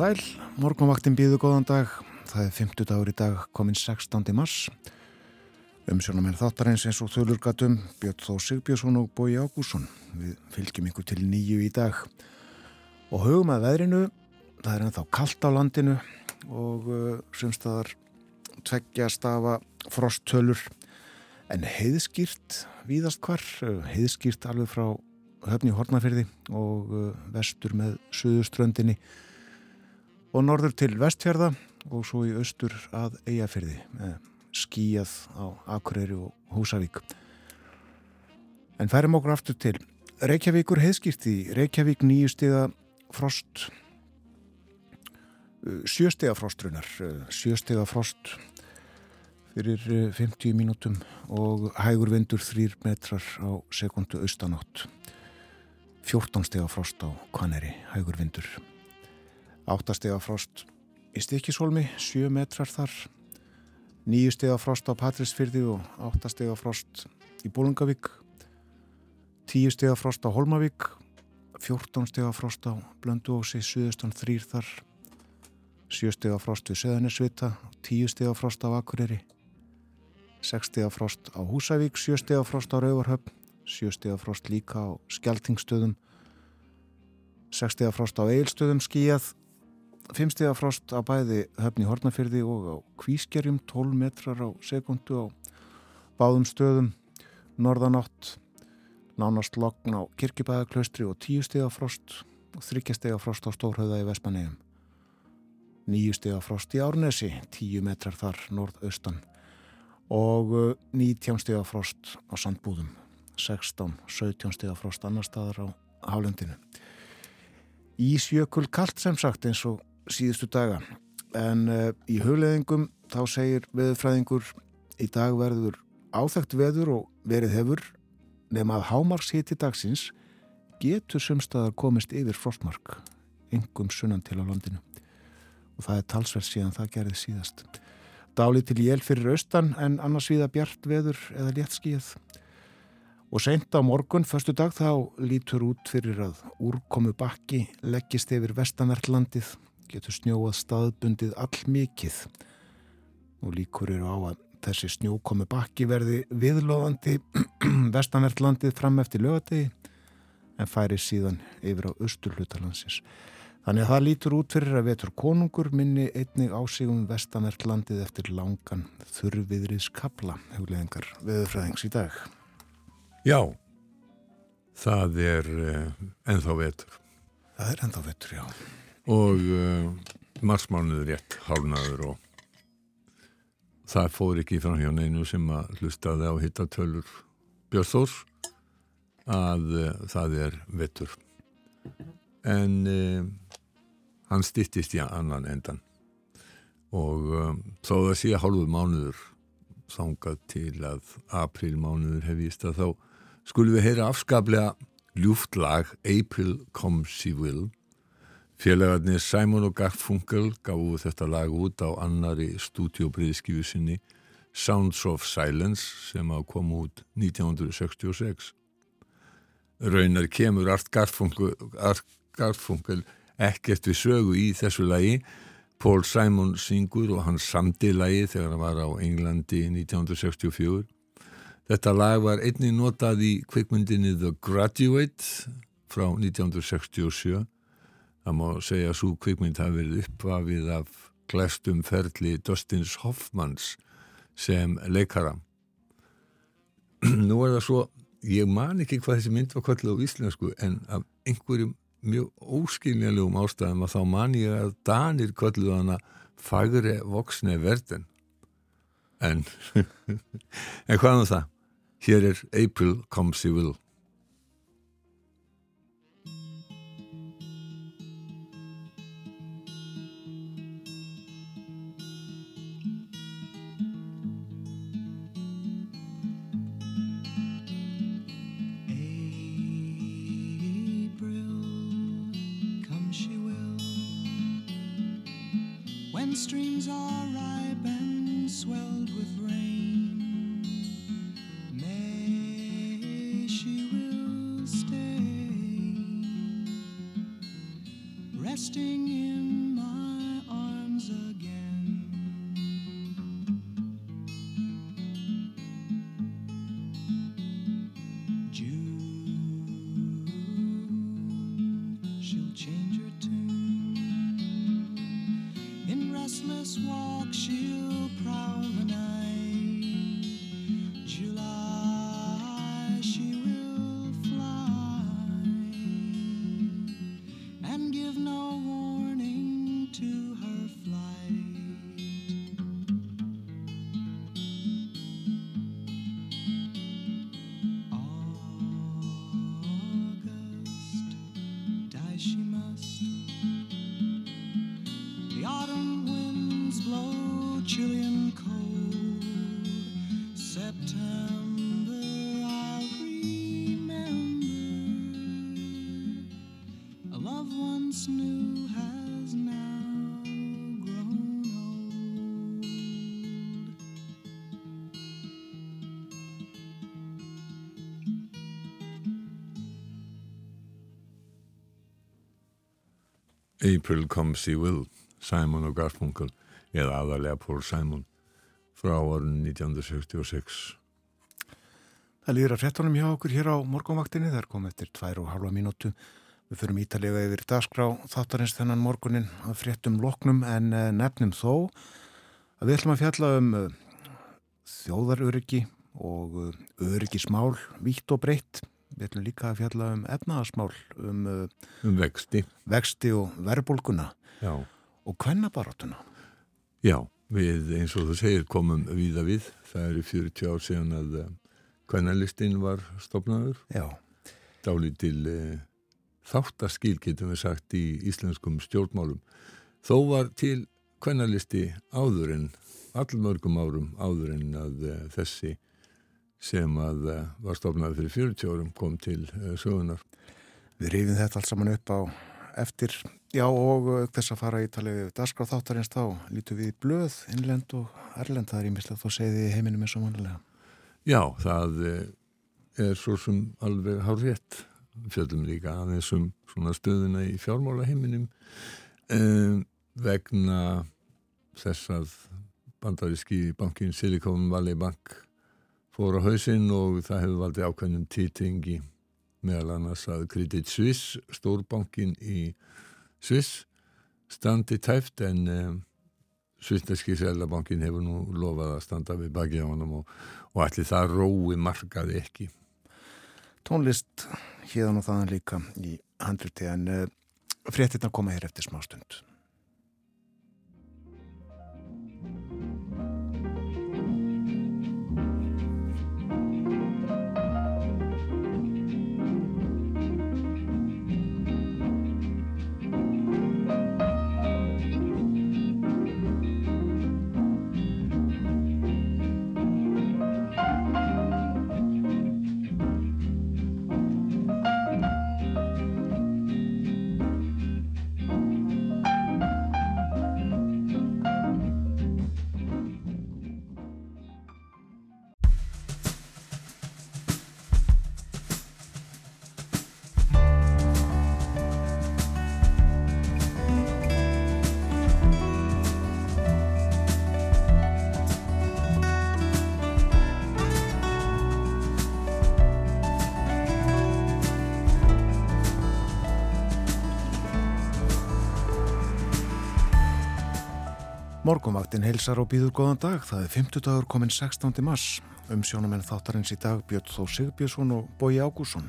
Sæl, morgunvaktin býðu góðan dag, það er 50 dagur í dag, kominn 16. mars. Umsjónum er þáttarins eins og þölurgatum, Björn Þó Sigbjörnsson og Bói Ágússon. Við fylgjum ykkur til nýju í dag. Og hugum að veðrinu, það er ennþá kallt á landinu og uh, semstaðar tveggja stafa frosttölur. En heiðskýrt víðast hvar, uh, heiðskýrt alveg frá höfni Hortnafyrði og uh, vestur með Suðuströndinni og norður til vestfjörða og svo í austur að eigafyrði skíjað á Akureyri og Húsavík. En færum okkur aftur til Reykjavíkur heiðskýrt í Reykjavík nýju stiða frost sjöstega frostrunar sjöstega frost fyrir 50 mínútum og hægur vindur þrýr metrar á sekundu austanátt. 14 stega frost á Kvaneri hægur vindur áttastega frost í Stikisholmi, 7 metrar þar, nýju stega frost á Patrísfyrði og áttastega frost í Bólungavík, 10 stega frost á Holmavík, 14 stega frost á Blönduósi, Suðustan 3 þar, 7 stega frost við Söðanesvita, 10 stega frost á Akureyri, 6 stega frost á Húsavík, 7 stega frost á Rauvarhöfn, 7 stega frost líka á Skeltingstöðum, 6 stega frost á Eilstöðum skíjað, Fimmstega frost á bæði höfni Hortnafyrði og á Kvískerjum 12 metrar á sekundu á báðum stöðum. Norðanátt nánast lokn á Kirkibæðaklaustri og 10 stega frost og 3 stega frost á Stórhauða í Vespanegum 9 stega frost í Árnesi 10 metrar þar norðaustan. Og 19 stega frost á Sandbúðum 16, 17 stega frost annar staðar á Hálendinu. Ísjökul kallt sem sagt eins og síðustu daga. En uh, í hugleðingum þá segir veðurfræðingur í dag verður áþægt veður og verið hefur nema að hámarks hiti dagsins getur sumstaðar komist yfir frostmark yngum sunnan til á landinu. Og það er talsverð síðan það gerði síðast. Dáli til jél fyrir austan en annars viða bjart veður eða léttskíð og seint á morgun, förstu dag, þá lítur út fyrir að úrkomu bakki leggist yfir vestanvertlandið getur snjóað staðbundið all mikið og líkur eru á að þessi snjókomi bakki verði viðlóðandi vestanvertlandið fram eftir lögadegi en færi síðan yfir á austurhlutalansins. Þannig að það lítur út fyrir að vetur konungur minni einnig ásígum vestanvertlandið eftir langan þurrviðriðs kapla hugleðingar veðurfræðings í dag. Já, það er uh, ennþá vetur. Það er ennþá vetur, já og uh, marsmánuður rétt hálnaður og það fór ekki frá hjá neinu sem að hlustaði á hittatölur Björnþórs að uh, það er vettur en uh, hann stittist í annan endan. Og um, þó það sé hálfur mánuður þangað til að aprilmánuður hefist að þá skulum við heyra afskaplega ljúft lag April Comes She Will Félagarnir Simon og Garfunkel gáðu þetta lag út á annari stúdiobriðskífu sinni Sounds of Silence sem á kom út 1966. Raunar kemur Art Garfunkel, Art Garfunkel ekkert við sögu í þessu lagi. Paul Simon syngur og hann samdi lagi þegar hann var á Englandi 1964. Þetta lag var einnig notað í kveikmyndinni The Graduate frá 1967 Það má segja að svo kvikmynd hafi verið uppvafið af glæstum ferli Dustins Hoffmanns sem leikara. Nú er það svo ég man ekki hvað þessi mynd var kvöldu á íslensku en af einhverjum mjög óskiljanlegum ástæðum að þá man ég að Danir kvöldu hana fagre voksne verden. En en hvað er um það? Hér er April Comes You Will April Comes He Will Simon og Garfunkel eða aðalega Paul Simon frá orðin 1966 Það líður að frettunum hjá okkur hér á morgunvaktinni. Þar kom eftir tvær og halva mínútu. Við förum ítalega yfir dagskrá þáttarins þennan morgunin að frettum loknum en eh, nefnum þó að við ætlum að fjalla um eh, þjóðaröryggi og eh, öryggismál vítt og breytt Við ætlum líka að fjalla um efnaðasmál, um, uh, um vexti. vexti og verðbólguna og kvennabarátuna. Já, við eins og þú segir komum við að við. Það eru 40 ár síðan að uh, kvennalistin var stopnaður. Já. Dáli til uh, þáttaskil getum við sagt í íslenskum stjórnmálum. Þó var til kvennalisti áður en allmörgum árum áður en að uh, þessi sem að uh, var stofnað fyrir 40 árum kom til uh, sögunar. Við rifum þetta alls saman upp á eftir, já og uh, þess að fara í talið dasgráð þáttarins þá lítum við blöð, innlend og erlend það er ímislegt og segði heiminum eins og vanlega. Já, það er svo sem alveg hár rétt fjöldum líka að þessum svona stöðuna í fjármála heiminum um, vegna þess að bandaríski bankin Silicon Valley Bank fór á hausinn og það hefur valdið ákveðnum títingi meðal annars að Credit Suisse, stórbankin í Suisse, standi tæft en um, Svisneski Sælabankin hefur nú lofað að standa við baki á hann og, og allir það rói markaði ekki. Tónlist híðan og þaðan líka í handluti en uh, fréttina koma hér eftir smá stund. Morgonvaktin heilsar og býður góðan dag. Það er 50 dagur komin 16. mars. um sjónamenn þáttarins í dag Björn Þó Sigbjörnsson og Bói Ágússon.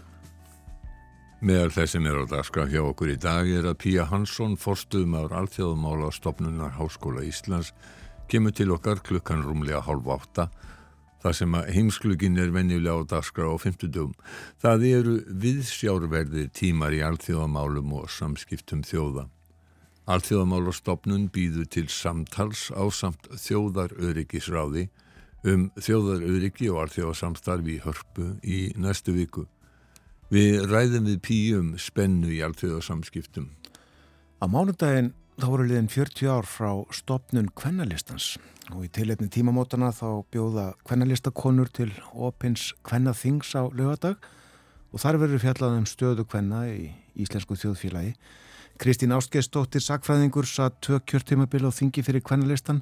Meðal þessum er á dagskra hjá okkur í dag er að Píja Hansson, forstuðum ár alþjóðumála stopnunar Háskóla Íslands, kemur til okkar klukkan rúmlega hálf átta, þar sem að heimsklugin er venjulega á dagskra á fymtudum. Það eru viðsjárverði tímar í alþjóðamálum og samskiptum þjóða. Alþjóðamálastofnun býður til samtals á samt þjóðaröryggisráði um þjóðaröryggi og alþjóðasamstarfi í hörpu í næstu viku. Við ræðum við píum spennu í alþjóðasamskiptum. Á mánudaginn þá voru liðin 40 ár frá stopnun kvennalistans og í tilhefni tímamótana þá bjóða kvennalistakonur til opins kvennathings á lögadag og þar verður fjallað um stöðu kvenna í Íslensku þjóðfélagi. Kristín Ástgeistóttir Sakfræðingur satt tök kjörtímabil á þingi fyrir kvennalistan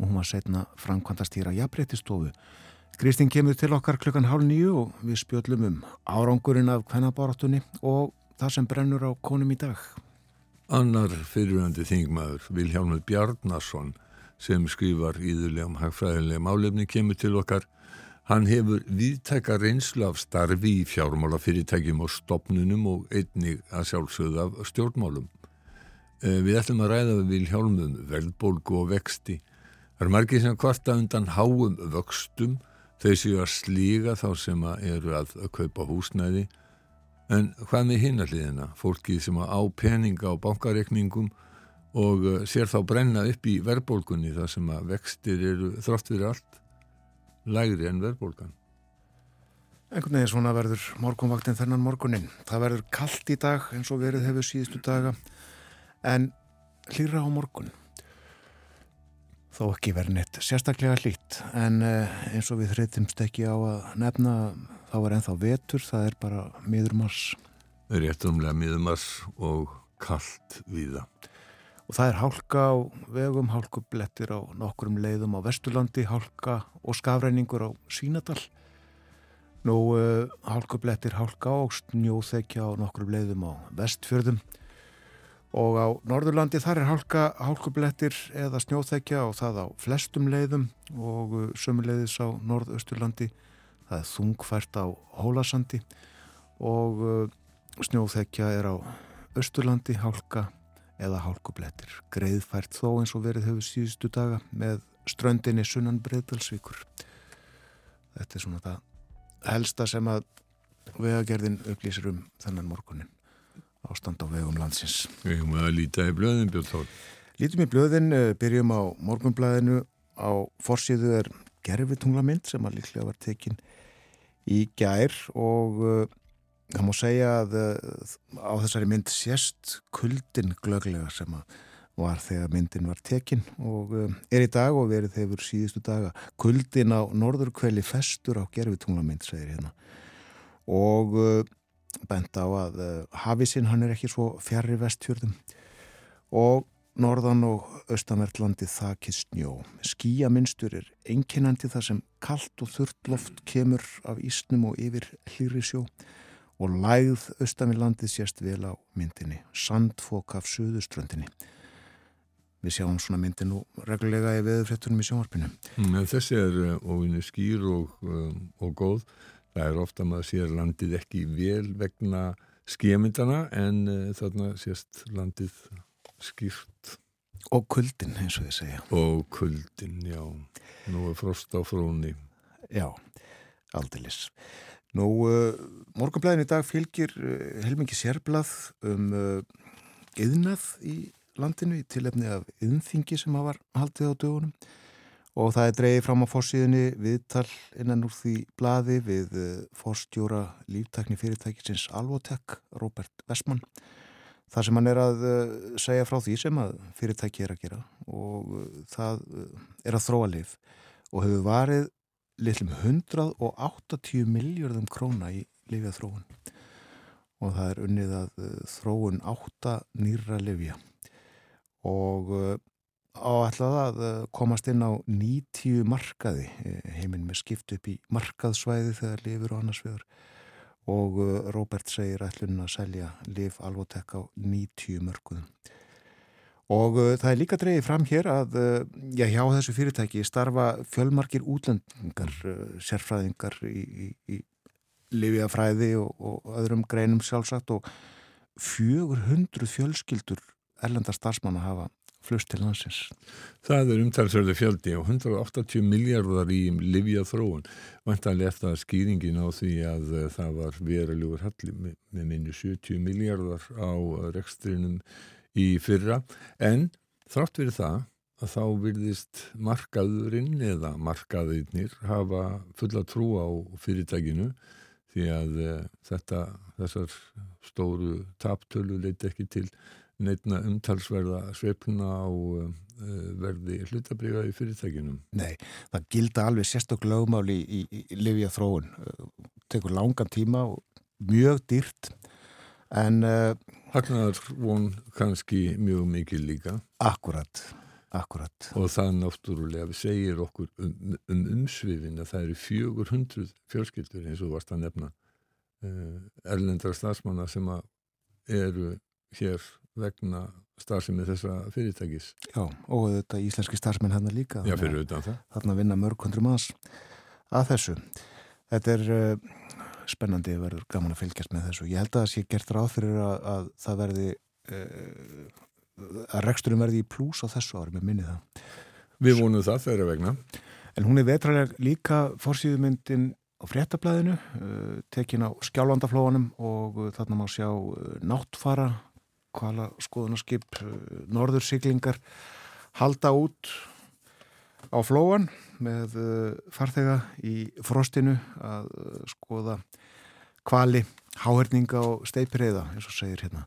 og hún var setna framkvæmtastýra jafnbreytistofu. Kristín kemur til okkar klukkan hálf nýju og við spjöllum um árangurinn af kvennabáratunni og það sem brennur á konum í dag. Annar fyrirvændi þingmaður Vilhjálmur Bjarnason sem skrifar íðurlegum hagfræðilegum álefni kemur til okkar. Hann hefur viðtækka reynslu af starfi í fjármálafyrirtækjum og stopnunum og einnig að sjálfsögða af stjórnmálum. Eh, við ætlum að ræða við Vilhjálmum velbólgu og vexti. Það er margir sem kvarta undan háum vöxtum, þau séu að slíga þá sem að eru að, kaupa húsnæði. En hvað með hinarliðina, fólki sem á peninga á bankarekningum og uh, sér þá brenna upp í verðbólgunni þar sem að vextir eru þrátt fyrir allt lægri en verðbólgan. Einhvern veginn svona verður morgunvaktin þennan morgunin. Það verður kallt í dag eins og verið hefur síðustu daga en hlýra á morgun þó ekki verið neitt sérstaklega hlýtt en eh, eins og við þreytumst ekki á að nefna þá er ennþá vetur, það er bara miðurmars. Réttumlega miðurmars og kallt viða. Og það er hálka á vegum, hálkublettir á nokkurum leiðum á Vesturlandi, hálka og skafræningur á Sínadal. Nú uh, hálkublettir hálka og snjóþekja á nokkurum leiðum á Vestfjörðum og á Norðurlandi þar er hálka, hálkublettir eða snjóþekja og það á flestum leiðum og uh, sömuleiðis á Norðausturlandi. Það er þungfært á Hólasandi og uh, snjóþekja er á Östurlandi hálka eða hálkublettir. Greiðfært þó eins og verið hefur síðustu daga með ströndinni sunnan breyðdalsvíkur þetta er svona það helsta sem að vegagerðin upplýsir um þennan morgunin ástand á vegum landsins. Við höfum að líta í blöðin, Björn Þór. Lítum í blöðin, eh, byrjum á morgunblæðinu. Á forsýðu er gerfitunglamynd sem að líklega var tekin í gær og uh, það má segja að uh, á þessari mynd sést kuldin glöglega sem að var þegar myndin var tekin og er í dag og verið hefur síðustu daga kuldin á norðurkveli festur á gerfitunglamynd, segir hérna og bent á að uh, hafisinn hann er ekki svo fjarrri vestfjörðum og norðan og austanverðlandi þakið snjó. Skíaminstur er einkinandi þar sem kallt og þurrt loft kemur af ísnum og yfir hlýri sjó og lægð austanverðlandi sést vel á myndinni, sandfók af söðuströndinni. Við sjáum svona myndi nú reglulega í veðurfrettunum í sjónvarpinu. Mm, þessi er ofinni uh, skýr og, um, og góð það er ofta maður sér landið ekki vel vegna skemyndana en uh, þarna sést landið skýrt. Og kuldin eins og þið segja. Og kuldin, já. Nú er frost á fróni. Já, aldilis nú, uh, morgunblæðin í dag fylgir uh, helmingi sérblað um yðnað í landinu í tilefni af yðnþingi sem hafa haldið á dögunum og það er dreyið fram á fórsíðunni viðtal innan úr því blaði við eh, fórstjóra líftakni fyrirtækisins Alvotek, Robert Westman þar sem hann er að eh, segja frá því sem að fyrirtæki er að gera og eh, það er að þróa lif og hefur varið litlum 180 miljardum króna í lifjað þróun og það er unnið að þróun 8 nýra lifja og áætlað að eh, komast inn á 90 markaði eh, heiminn með skipt upp í markaðsvæði þegar lifur og annars viður og eh, Robert segir ætlun að selja liv alvotek á 90 mörguðum Og það er líka dreyið fram hér að já, hjá þessu fyrirtæki starfa fjölmarkir útlendingar, sérfræðingar í, í, í lifiðafræði og, og öðrum greinum sjálfsagt og 400 fjölskyldur erlendar starfsmanna hafa flust til landsins. Það er umtalsverði fjöldi og 180 miljardar í livja þróun. Vantanlega eftir að skýringin á því að uh, það var verulegur halli með, minni 70 miljardar á rekstrinum í fyrra en þrátt verið það að þá virðist markaðurinn eða markaðirnir hafa fulla trú á fyrirtækinu því að uh, þetta, þessar stóru taptölu leiti ekki til neitna umtalsverða sveifluna á uh, verði hlutabriða í fyrirtækinum. Nei, það gilda alveg sérstokk lögmáli í, í, í livja þróun. Tekur langan tíma og mjög dýrt en... Uh, Hagnar von kannski mjög mikið líka. Akkurat, akkurat. Og það náttúrulega segir okkur um, um umsvifin að það eru 400 fjölskyldur eins og varst að nefna uh, erlendra stafsmanna sem eru hér vegna starfsemi þessa fyrirtækis. Já, og þetta íslenski starfsmenn hann líka. Já, fyrir utan það. Þarna vinna mörg hundru manns að þessu. Þetta er uh, spennandi verður gaman að fylgjast með þessu. Ég held að það sé gert ráð fyrir að, að það verði uh, að reksturinn verði í plús á þessu ári með minni það. Við vonum það þeirra vegna. En hún er vetralega líka fórsýðumyndin á fréttablaðinu, uh, tekin á skjálfandaflóanum og þarna má sjá náttfara hvala skoðunarskip uh, norðursiglingar halda út á flóan með uh, farþega í frostinu að uh, skoða kvali, háherninga og steipireyða eins og segir hérna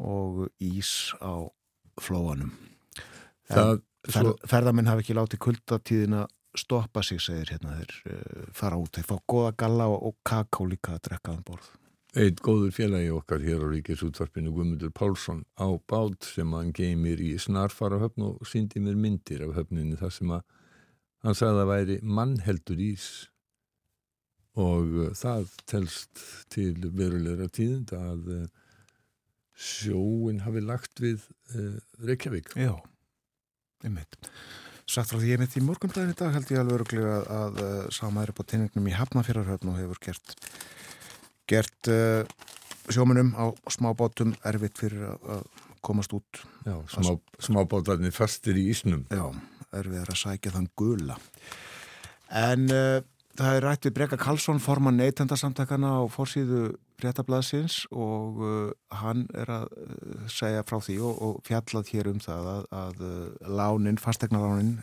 og ís á flóanum. Það, fer, svo... ferðamenn hafi ekki látið kuldatíðina stoppa sig, segir hérna þeir fara út, þeir fá goða galla og, kakó líka að drekka um borð Eitt góður félagi okkar hér á Ríkisútvarpinu Guðmundur Pálsson á bát sem hann geymir í snarfara höfn og síndi mér myndir af höfninu þar sem að hann sagði að væri mannheldur ís og uh, það telst til verulegra tíðund að uh, sjóin hafi lagt við uh, Reykjavík. Já, einmitt. Satt frá því ég mitt í morgundagin í dag held ég alveg öruglega að, að, að samæri på tinningnum í Hafnafjörðarhöfn og hefur gert gert uh, sjómunum á smábátum erfitt fyrir að komast út. Já, smá, smábátarnir fastir í ísnum. Já, erfið er að sækja þann gula. En uh, það er rætt við Breka Karlsson forman neytendasamtakana á fórsíðu fréttablaðsins og uh, hann er að segja frá því og, og fjallað hér um það að, að lánin, fastegnalánin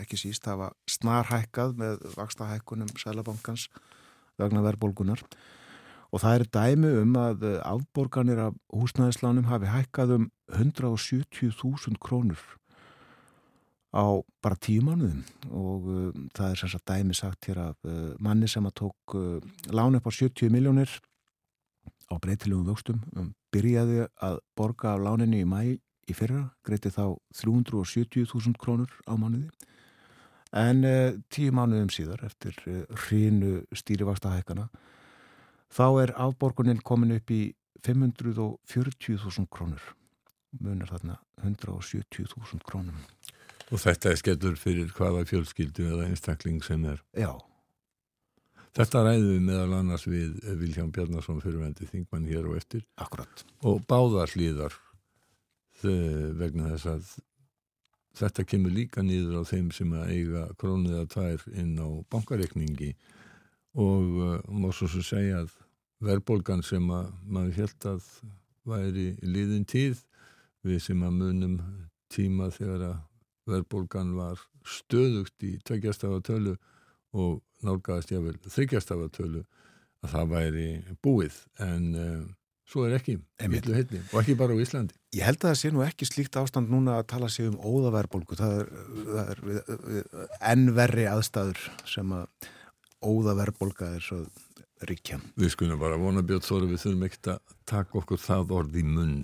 ekki síst hafa snarhækkað með vakstahækkunum Sælabankans vegna verðbólgunar og það er dæmi um að afborganir af húsnæðislánum hafi hækkað um 170.000 krónur á bara tíu mánuðum. Og uh, það er sérstaklega dæmi sagt hér af uh, manni sem að tók uh, lán upp á 70 miljónir á breytilegum vöxtum um, byrjaði að borga af láninni í mæ í fyrra, greiti þá 370.000 krónur á mánuði. En tíu mánuðum síðar eftir hrínu stýrivaksta hækkana þá er afborgunin komin upp í 540.000 krónur. Munar þarna 170.000 krónum. Og þetta er skellur fyrir hvaða fjölskyldu eða einstakling sem er? Já. Þetta ræðum við meðal annars við Vilján Bjarnarsson fyrirvendi þingmann hér og eftir. Akkurat. og báðar hlýðar vegna þess að þetta kemur líka nýður á þeim sem að eiga krónuða tvær inn á bankareikningi og uh, má svo svo segja að verðbólgan sem að maður held að væri liðin tíð við sem að munum tíma þegar að verðbólgan var stöðugt í tveggjastafatölu og nálgæðast ég vel þryggjastafatölu að það væri búið. En uh, svo er ekki hilli og ekki bara á Íslandi. Ég held að það sé nú ekki slíkt ástand núna að tala sig um óðaverðbólgu. Það er, það er ennverri aðstæður sem að óðaverðbólga er svo ríkja. Við skulum bara vona Björn Þóri við þurfum ekkert að taka okkur það orð í munn.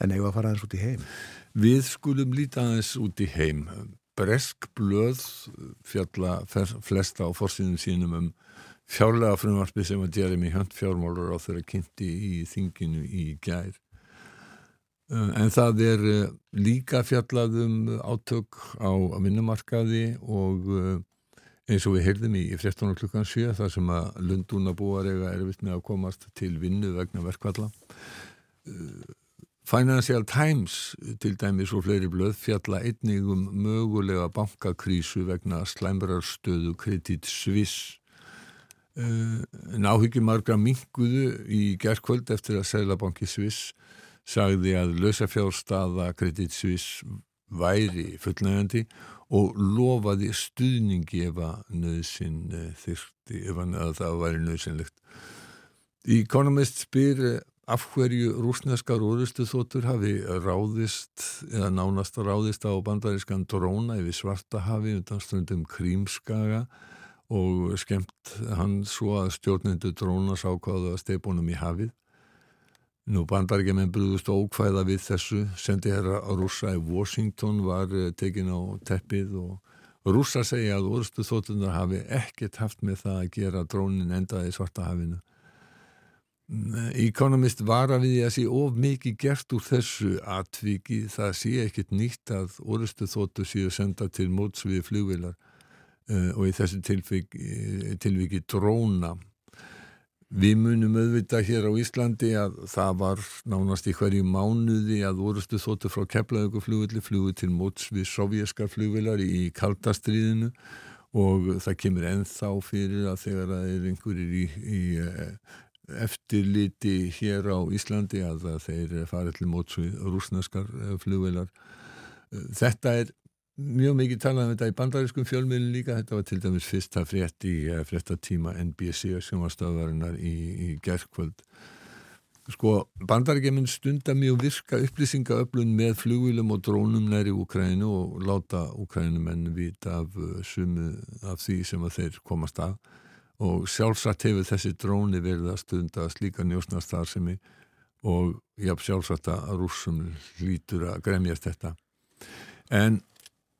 En eigum að fara aðeins út í heim? Við skulum líta aðeins út í heim. Bresk blöð fjalla flesta á fórsýnum sínum um fjárlega frumvarfi sem að Jeremy Hunt fjármálur á þeirra kynnti í þinginu í gær Uh, en það er uh, líka fjallað um átök á vinnumarkaði og uh, eins og við heyrðum í 13. klukkan 7 þar sem að Lundúnabúar eiga erfitt með að komast til vinnu vegna verkvalla. Financial Times til dæmis og fleiri blöð fjalla einnig um mögulega bankakrísu vegna slæmrarstöðu kredit Sviss. En áhyggjumargra minguðu í gerðkvöld eftir að Sælabanki Sviss sagði að lausafjárstaða Credit Suisse væri fullnægandi og lofaði stuðningi ef að nöðsinn eh, þyrti, ef að það væri nöðsynlegt. Economist spyr eh, af hverju rúsneskar úrstu þóttur hafi ráðist eða nánast ráðist á bandarískan dróna yfir svarta hafi undan stundum krímskaga og skemmt hann svo að stjórnendu dróna sákváðu að steipunum í hafið Nú bandarækjumenn brúðust ókvæða við þessu, sendi herra rúsa í Washington var eh, tekin á teppið og rúsa segja að orðstu þóttunar hafi ekkert haft með það að gera. Drónin endaði svarta hafinu. Economist var að við að sé of mikið gert úr þessu atviki, það sé ekkert nýtt að orðstu þóttu séu senda til mótsviði flugvilar uh, og í þessu tilviki, tilviki dróna Við munum auðvitað hér á Íslandi að það var nánast í hverju mánuði að vorustu þóttu frá keflauguflugulli flugu til móts við sovjerskar flugvilar í kaldastriðinu og það kemur enþá fyrir að þegar það er einhverjir í, í eh, eftirliti hér á Íslandi að þeir farið til móts við rúsneskar eh, flugvilar. Þetta er mjög mikið talað um þetta í bandarískum fjölmiðlun líka, þetta var til dæmis fyrsta frétt í uh, fréttatíma NBC sem var stöðvarinnar í, í gerðkvöld sko, bandaríkjuminn stunda mjög virka upplýsingaöflun með flugvílum og drónum næri Úkrænu og láta Úkrænumenn vita af uh, sumu af því sem að þeir komast af og sjálfsagt hefur þessi dróni verið að stunda slíka njósnastar og já, sjálfsagt að rúsum hlýtur að gremjast þetta. En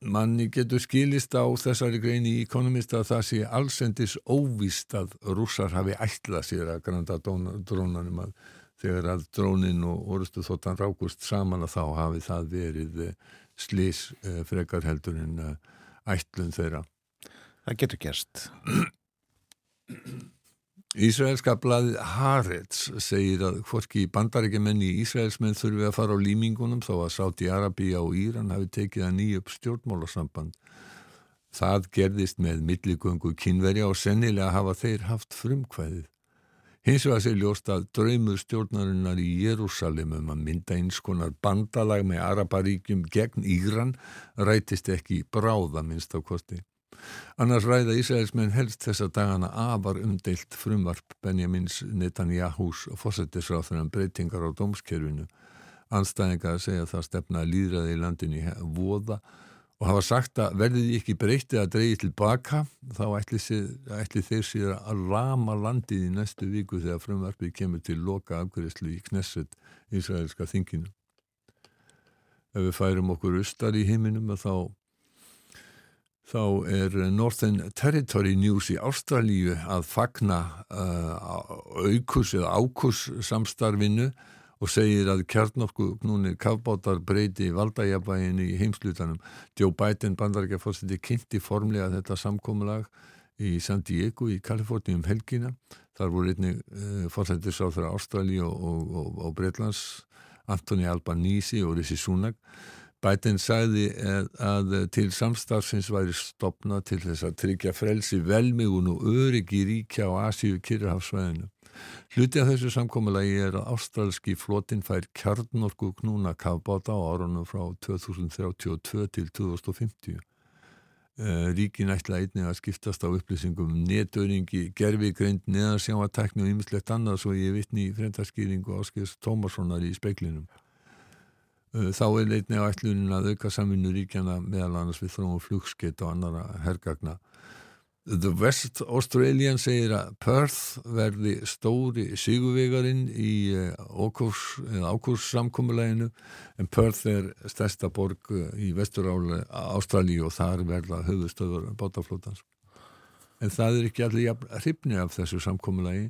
manni getur skilist á þessari greini í Economist að það sé allsendis óvist að rússar hafi ætlað sér að granda drónanum að þegar að drónin og orðstu þóttan rákust saman að þá hafi það verið eh, slís eh, frekar heldur en eh, ætlun þeirra. Það getur gerst. Ísraelska blaðið Haaretz segir að hvorki bandarækjumenn í Ísraelsmenn þurfi að fara á límingunum þó að Sáti Arabíja og Íran hafi tekið að nýja upp stjórnmálasamband. Það gerðist með milligöngu kynverja og sennilega hafa þeir haft frumkvæðið. Hins vegar sé ljóst að draumur stjórnarinnar í Jérúsalim um að mynda eins konar bandalag með Araparíkjum gegn Íran rætist ekki bráða minnst á kosti. Annars ræða Ísraelsmenn helst þessa dagana afar umdeilt frumvarp Benjamins Netanyahús fórsetisráþunan um breytingar á dómskerfinu. Anstæðingar segja það stefna líðræði í landinni voða og hafa sagt að verðið ekki breytið að dreyja tilbaka þá ætli, ætli þeir sér að rama landið í næstu viku þegar frumvarpið kemur til loka afgriðslu í Knesset Ísraelska þinginu. Ef við færum okkur austar í heiminum þá þá er Northern Territory News í Ástralíu að fagna uh, aukus eða ákus samstarfinu og segir að kjarnorku núni kafbátar breyti valdægjabægin í heimslutanum. Joe Biden bandarækjafórseti kynnti formlega þetta samkómulag í San Diego í Kaliforni um helgina. Þar voru einni uh, fórsættisáþra Ástralíu og, og, og, og Breitlands Anthony Albanese og Rissi Sunak Bætinn sagði að til samstarfsins væri stopna til þess að tryggja frelsi velmigun og öryggi ríkja á Asíu Kirrahafsvæðinu. Hluti af þessu samkómulagi er að ástralski flotin fær kjarnorku knúna kafbáta á árunum frá 2032 til 2050. Eh, ríkin ætla einnig að skiptast á upplýsingum um netöringi, gerfigreind, neðarsjáatekni og ymmislegt annað svo ég vitni í fremtarskýringu áskils Tómassonar í speiklinum. Eh, þá er leitni á ætlunin að auka samvinnu ríkjana meðal annars við þróum flugskeitt og annara hergagna. The West Australian segir að Perth verði stóri sigurvegarinn í eh, ákurssamkómuleginu en Perth er stærsta borg eh, í vestur Ástralí og þar verða höfustöður bátaflótans. En það er ekki allir hrifni af þessu samkómulegi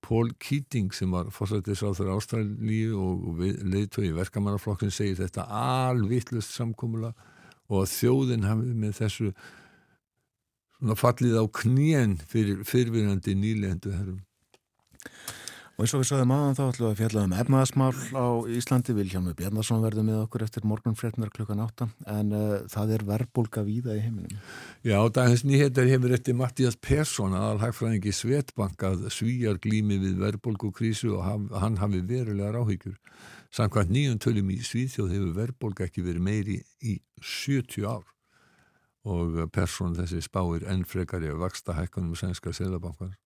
Paul Keating sem var fórsættisáður Ástralíu og leiðtögi verkamannaflokkin segir þetta alvittlust samkómula og að þjóðin hafi með þessu fallið á knén fyrir fyrirvinandi nýlendu herrum. Og eins og við sagðum aðan þá ætlum við að fjalla um efnaðasmál á Íslandi. Viljámi Bjarnarsson verður með okkur eftir morgunfrétnar klukkan 8 en uh, það er verbulga víða í heiminum. Já, dagins nýheter hefur eftir Mattías Persson aðalhagfræðingi Svetbankað svíjar glými við verbulgukrísu og haf, hann hafi verulega ráhyggjur. Samkvæmt nýjum tölum í Svíþjóð hefur verbulga ekki verið meiri í 70 ár og Persson þessi spáir enn frekari að vaksta hækkunum sænska selabankar.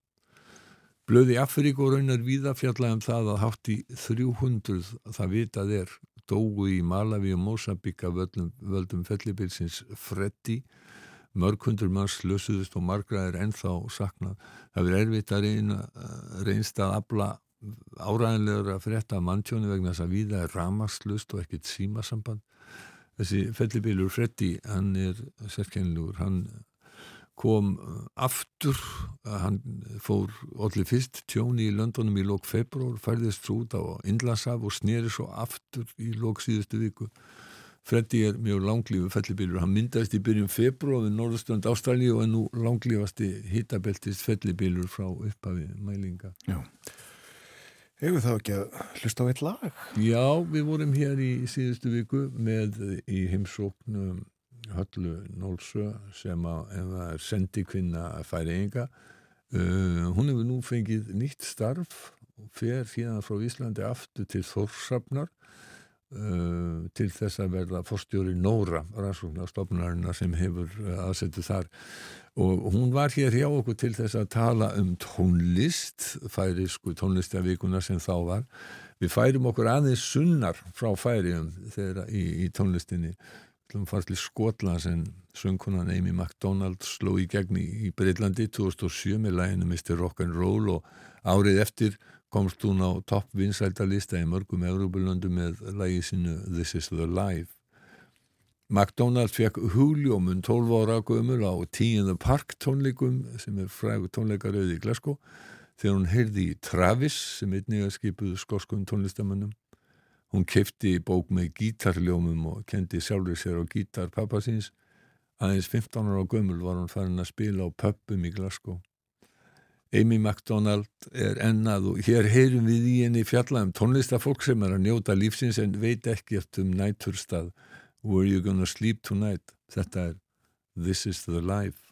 Blöði Afrík og raunar víða fjallaðum það að hátt í 300 það vitað er dógu í Malawi og Mosambík af völdum, fellibilsins Freddi mörg hundur mann slösuðust og margra er ennþá saknað. Það er erfitt að reyna, reynst að abla áræðinlegur að frétta manntjónu vegna þess að víða er ramaslust og ekkit símasamband. Þessi fellibilur Freddi, hann er sérkennilegur, hann kom uh, aftur hann fór allir fyrst tjóni í Londonum í lók februar færðist svo út á Indlasaf og sneri svo aftur í lók síðustu viku. Freddi er mjög langlífu fellibílur, hann myndaðist í byrjum februar við norðustönd Ástralíu og er nú langlífasti hitabeltist fellibílur frá upphafi mælinga. Já. Hefur þá ekki að hlusta á eitt lag? Já, við vorum hér í síðustu viku með í heimsóknum Höllu Nólsö sem er sendikvinna færiðinga uh, hún hefur nú fengið nýtt starf fer hérna frá Íslandi aftur til Þórsafnar uh, til þess að verða fórstjóri Nóra rannsóknarstofnarina sem hefur uh, aðsettu þar. Og hún var hér hjá okkur til þess að tala um tónlist færisku tónlistavíkuna sem þá var. Við færum okkur aðeins sunnar frá færiðum í, í tónlistinni ætlum fara til Skotlands en söngkunan Amy MacDonald sló í gegn í Breitlandi 2007 með læginu Mr. Rock'n'Roll og árið eftir komst hún á topp vinsældalista í mörgum Európulöndu með lægi sinu This is the Life. MacDonald fekk hugljómun 12 ára gömul á Tea in the Park tónleikum sem er fræg tónleikarauði í Glasgow þegar hún heyrði í Travis sem einnig að skipuðu skoskum tónlistamannum Hún kefti bók með gítarljómum og kendi sjálfur sér á gítar pappasins. Aðeins 15 ára á gömul var hún farin að spila á pöppum í Glasgow. Amy MacDonald er ennað og hér heyrum við í henni fjallagum tónlistafólk sem er að njóta lífsins en veit ekkert um næturstað. Were you gonna sleep tonight? Þetta er This is the life.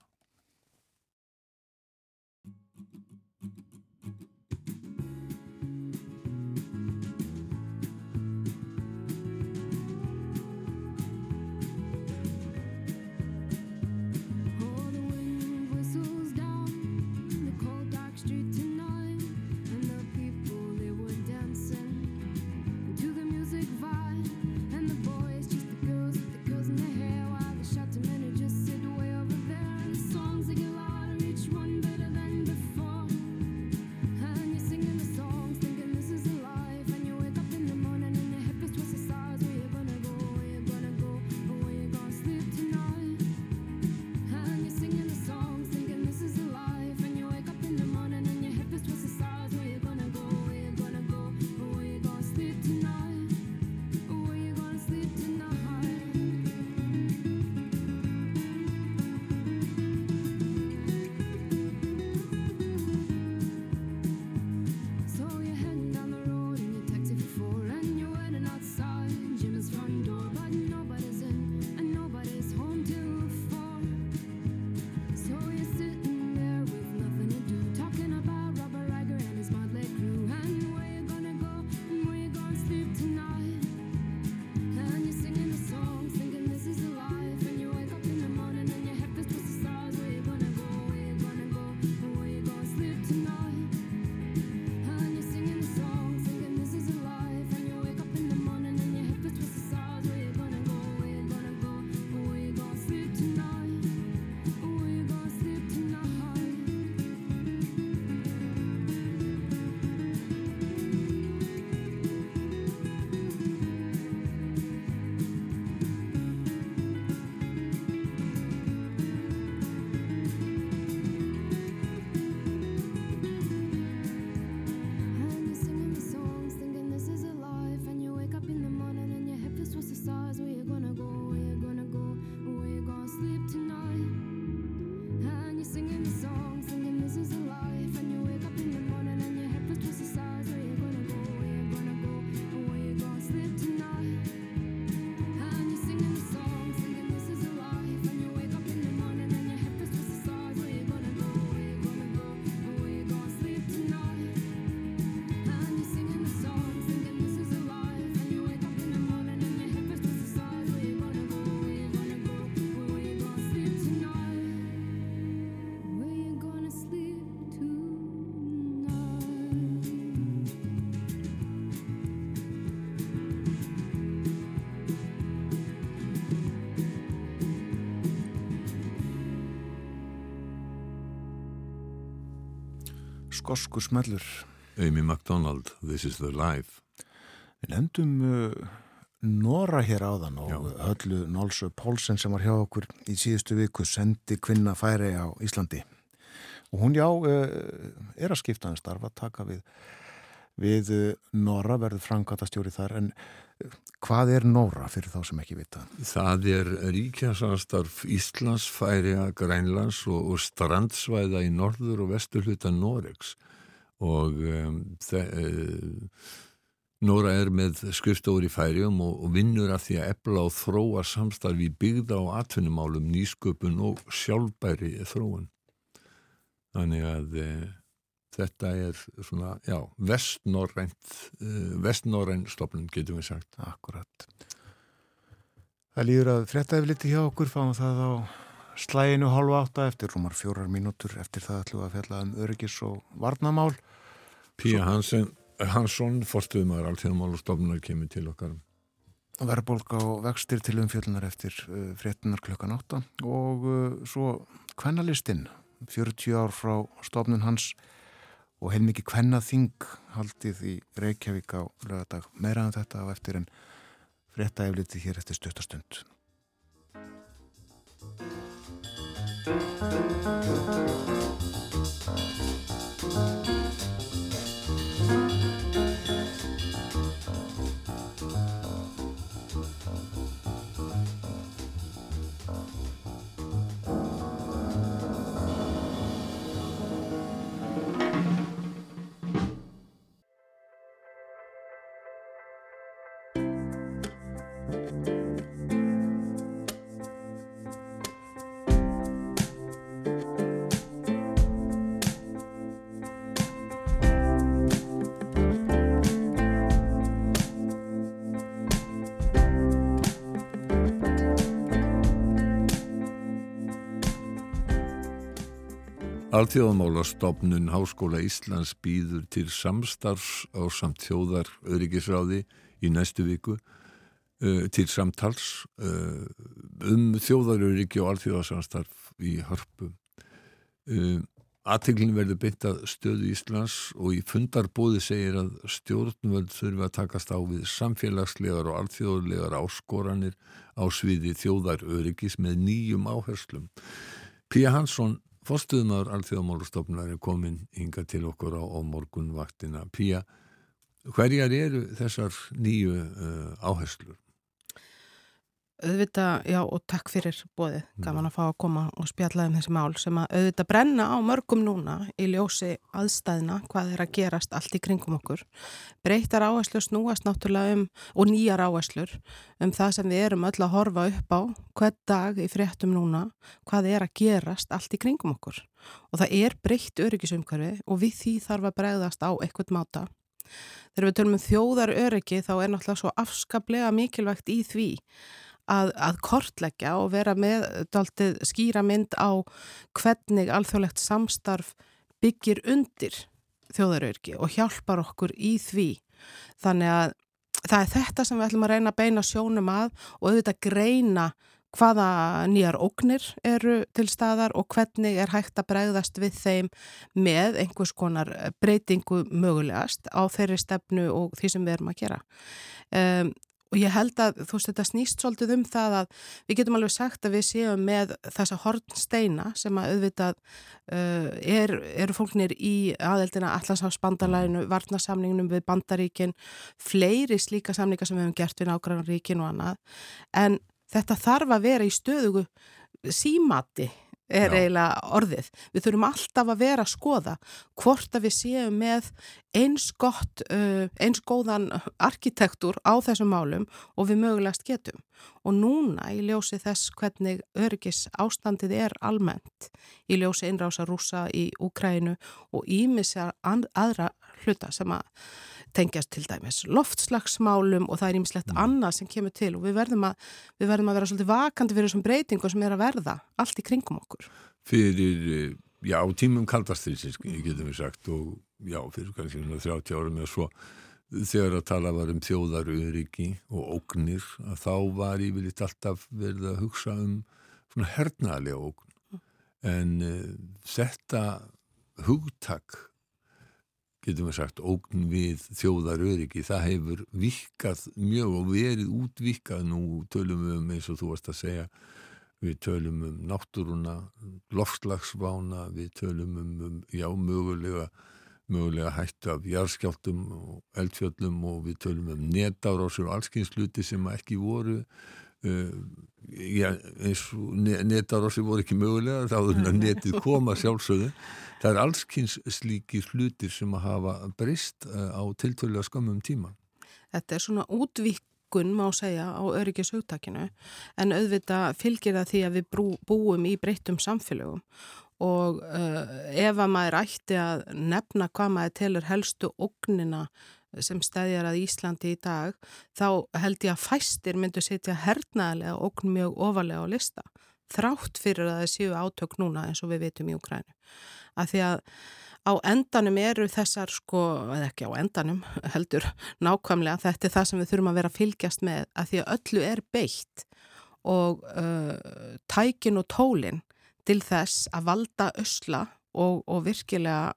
Skosku smellur. Amy MacDonald, This is the Life. Við nefndum uh, Nora hér áðan og Já. höllu Nólsö Pólsen sem var hjá okkur í síðustu viku sendi kvinna færi á Íslandi. Og hún já, uh, er að skipta en starfa, taka við, við uh, Nora, verður frangatastjóri þar, en Hvað er Nóra fyrir þá sem ekki vita? Það er ríkjasanstarf Íslands, Færiða, Grænlands og, og strandsvæða í norður og vestur hluta Noregs og um, uh, Nóra er með skrifstóri í Færiðum og, og vinnur að því að ebla og þróa samstarfi byggða á atvinnumálum, nýsköpun og sjálfbæri þróun. Þannig að uh, þetta er svona, já, vestnorrænt uh, vestnorræn stofnum getum við sagt. Akkurat Það líður að frettæfi liti hjá okkur fáum það á slæginu halva átta eftir rúmar fjórar mínútur. Eftir það ætlum við að fjalla um öryggis og varnamál Píja Hansen Hansson, forstuðumar allþjóðmál og stofnunar kemur til okkar. Verðbólk á vextir til umfjöldunar eftir uh, frettunar klukkan átta. Og svo kvennalistinn 40 ár frá stofnun hans og heilmikið kvennaþing haldið í Reykjavík á lögadag meiraðan um þetta á eftir en frétta efliti hér eftir stutastund. Alþjóðamálastofnun Háskóla Íslands býður til samstarfs á samt þjóðar öryggisráði í næstu viku uh, til samtals uh, um þjóðaröryggi og alþjóðarsamstarf í hörpu. Uh, Aðteglin verður beint að stöðu Íslands og í fundarbóði segir að stjórnvöld þurfa að takast á við samfélagslegar og alþjóðlegar áskoranir á sviði þjóðaröryggis með nýjum áherslum. Píja Hansson Forstuðumar Alþjóðamálustofnar er komin hinga til okkur á, á morgunvaktina. Pía, hverjar eru þessar nýju uh, áherslur? Auðvitað, já og takk fyrir bóðið, gaman að fá að koma og spjalla um þessi mál sem að auðvitað brenna á mörgum núna í ljósi aðstæðina hvað er að gerast allt í kringum okkur. Breytar áherslur snúast náttúrulega um og nýjar áherslur um það sem við erum öll að horfa upp á hvern dag í fréttum núna hvað er að gerast allt í kringum okkur. Og það er breytt öryggisumkörfi og við því þarf að bregðast á eitthvað máta. Þegar við tölum um þjóðar öryggi þá er náttúrulega svo afskaplega mikilvægt í því að, að kortleggja og vera með daltið skýra mynd á hvernig alþjóðlegt samstarf byggir undir þjóðarörki og hjálpar okkur í því. Þannig að það er þetta sem við ætlum að reyna að beina sjónum að og auðvitað greina hvaða nýjar ógnir eru til staðar og hvernig er hægt að bregðast við þeim með einhvers konar breytingu mögulegast á þeirri stefnu og því sem við erum að gera. Um, Og ég held að þú veist þetta snýst svolítið um það að við getum alveg sagt að við séum með þessa hornsteina sem að auðvitað uh, er, eru fólknir í aðeldina Allansáfsbandalæginu, varnasamningunum við bandaríkin, fleiri slíka samningar sem við hefum gert við nágrannaríkin og annað. En þetta þarf að vera í stöðugu símati er eiginlega orðið. Við þurfum alltaf að vera að skoða hvort að við séum með eins gott, uh, eins góðan arkitektur á þessum málum og við mögulegast getum. Og núna í ljósi þess hvernig örgis ástandið er almennt, í ljósi innrása rúsa í Úkrænu og ímissja aðra hluta sem að tengjast til dæmis loftslagsmálum og það er ímislegt mm. annað sem kemur til og við verðum að, við verðum að vera svolítið vakandi fyrir þessum breytingum sem er að verða allt í kringum okkur. Fyrir, eh, já, tímum kaldastriðsins, getum við sagt, og já, fyrir kannski 30 árum eða svo, þegar að tala var um þjóðaruriki og ógnir, að þá var yfirleitt alltaf verið að hugsa um svona hernaðlega ógn. En uh, þetta hugtak getum við sagt, ógn við þjóðar öryggi, það hefur vikað mjög og verið útvikað nú tölum við um eins og þú varst að segja við tölum um náttúruna lofslagsvána, við tölum um, um já, mögulega mögulega hættu af jarðskjáltum og eldfjöllum og við tölum um netárásur og allskynnsluti sem ekki voru já, eins og netárásur voru ekki mögulega þá er netið koma sjálfsögðu. Það er allskynns slíki hlutir sem að hafa breyst uh, á tiltölulega skamum tíma. Þetta er svona útvíkun má segja á öryggishugtakinu en auðvita fylgir það því að við búum í breyttum samfélögum. Og uh, ef að maður ætti að nefna hvað maður telur helstu ógnina sem stæðjar að Íslandi í dag þá held ég að fæstir myndu setja hernaðlega ógn mjög ofalega á lista þrátt fyrir að það séu átök núna eins og við veitum í Ukrænu að því að á endanum eru þessar sko, eða ekki á endanum heldur nákvæmlega þetta er það sem við þurfum að vera að fylgjast með að því að öllu er beitt og uh, tækin og tólinn til þess að valda ösla og, og virkilega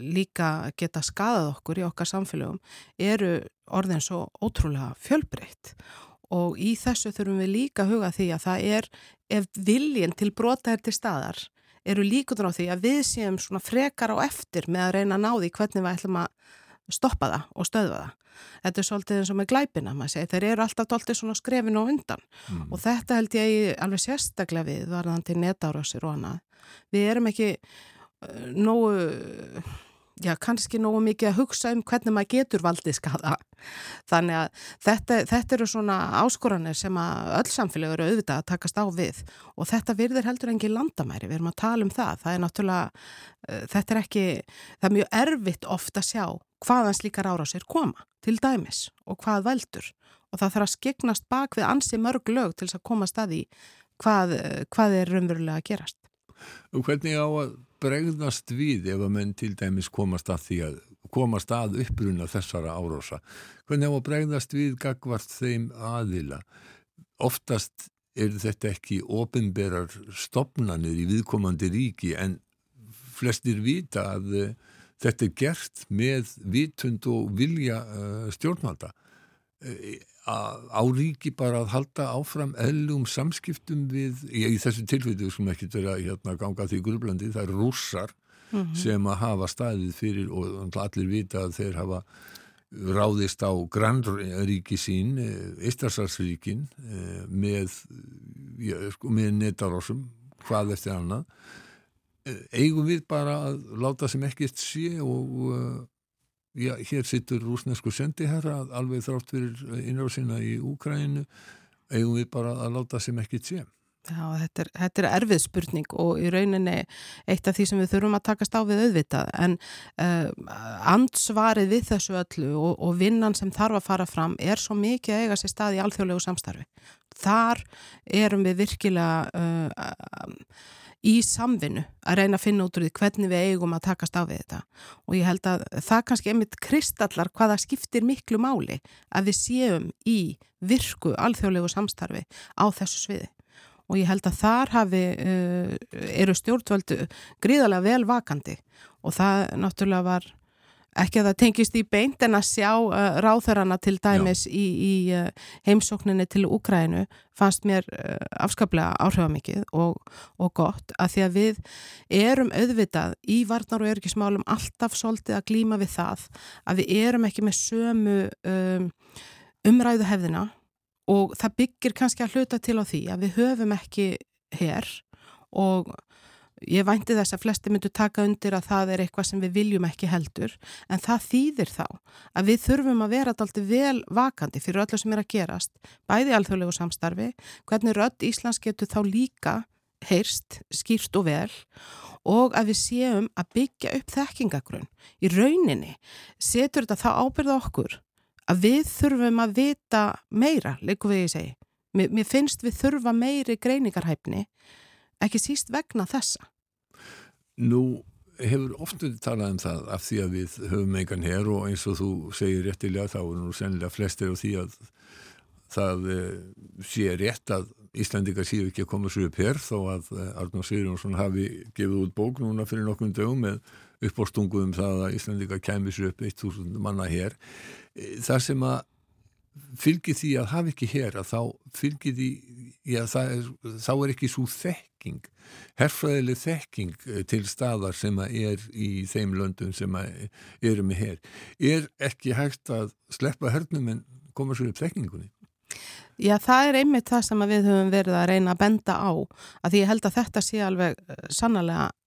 líka geta skadað okkur í okkar samfélögum eru orðin svo ótrúlega fjölbreytt og í þessu þurfum við líka að huga því að það er ef viljin til brota er til staðar eru líkuður á því að við séum svona frekar á eftir með að reyna að ná því hvernig við ætlum að stoppa það og stöðva það. Þetta er svolítið eins og með glæpina, maður segi, þeir eru alltaf tóltið svona skrefin og undan mm. og þetta held ég alveg sérstaklega við varðandi netárásir og annað. Við erum ekki nógu, já kannski nógu mikið að hugsa um hvernig maður getur valdið skada. Þannig að þetta, þetta eru svona áskoranir sem að öll samfélag eru auðvitað að takast á við og þetta virðir heldur engi landamæri, við erum að tala um það. Það er náttúrulega, uh, þetta er ekki, það er mjög erfitt ofta að sjá hvaðan slíkar árásir koma til dæmis og hvað veldur og það þarf að skegnast bak við ansi mörg lög til þess að koma staði hvað, hvað er raunverulega að gerast. Og hvernig á að bregðast við ef að menn til dæmis komast að því að komast að uppbruna þessara árása? Hvernig á að bregðast við gagvart þeim aðila? Oftast er þetta ekki ofinberar stopnanir í viðkomandi ríki en flestir vita að Þetta er gert með vitund og vilja uh, stjórnvalda. Uh, á ríki bara að halda áfram eðlum samskiptum við, í þessu tilfeytu sem ekki vera hérna, ganga því grublandi, það er rússar mm -hmm. sem að hafa staðið fyrir og allir vita að þeir hafa ráðist á grannríki sín, Ístarsarsríkin uh, með, ja, sko, með netarósum, hvað eftir annað eigum við bara að láta sem ekkert sé og já, hér sittur rúsnesku sendiherra alveg þrátt fyrir innráðsina í Úkræninu eigum við bara að láta sem ekkert sé Já, þetta er, þetta er erfið spurning og í rauninni eitt af því sem við þurfum að takast á við auðvitað en uh, ansvarið við þessu öllu og, og vinnan sem þarf að fara fram er svo mikið að eiga sér stað í alþjóðlegu samstarfi. Þar erum við virkilega uh, í samvinnu að reyna að finna út úr því hvernig við eigum að takast á við þetta. Og ég held að það kannski einmitt kristallar hvaða skiptir miklu máli að við séum í virku alþjóðlegu samstarfi á þessu sviði. Og ég held að þar hafi, uh, eru stjórnvöldu gríðarlega vel vakandi. Og það náttúrulega var ekki að það tengist í beint en að sjá uh, ráþörana til dæmis Já. í, í uh, heimsókninni til Úkrænu fannst mér uh, afskaplega áhrifamikið og, og gott að því að við erum auðvitað í varnar og örgismálum alltaf svolítið að glíma við það að við erum ekki með sömu um, umræðu hefðina og það byggir kannski að hluta til á því að við höfum ekki hér og Ég vænti þess að flesti myndu taka undir að það er eitthvað sem við viljum ekki heldur en það þýðir þá að við þurfum að vera alltaf vel vakandi fyrir öllu sem er að gerast, bæði alþjóðlegu samstarfi, hvernig rödd Íslands getur þá líka heyrst, skýrt og vel og að við séum að byggja upp þekkingagrunn. Í rauninni setur þetta þá ábyrða okkur að við þurfum að vita meira, leikum við ég segi. Mér, mér finnst við þurfa meiri greiningarhæfni ekki síst vegna þessa. Nú hefur ofta talað um það af því að við höfum engan hér og eins og þú segir réttilega þá er nú sennilega flestir á því að það uh, sé rétt að Íslandika séu ekki að koma sér upp hér þó að uh, Arnur Sigurjónsson hafi gefið út bók núna fyrir nokkrum dögum með uppbórstungu um það að Íslandika kemur sér upp 1000 manna hér. Það sem að fylgir því að hafa ekki hér að þá fylgir því já, er, þá er ekki svo þekking herfræðileg þekking eh, til staðar sem er í þeim löndum sem eru með hér er ekki hægt að sleppa hernum en koma svo upp þekkingunni? Já, það er einmitt það sem við höfum verið að reyna að benda á að því ég held að þetta sé alveg eh,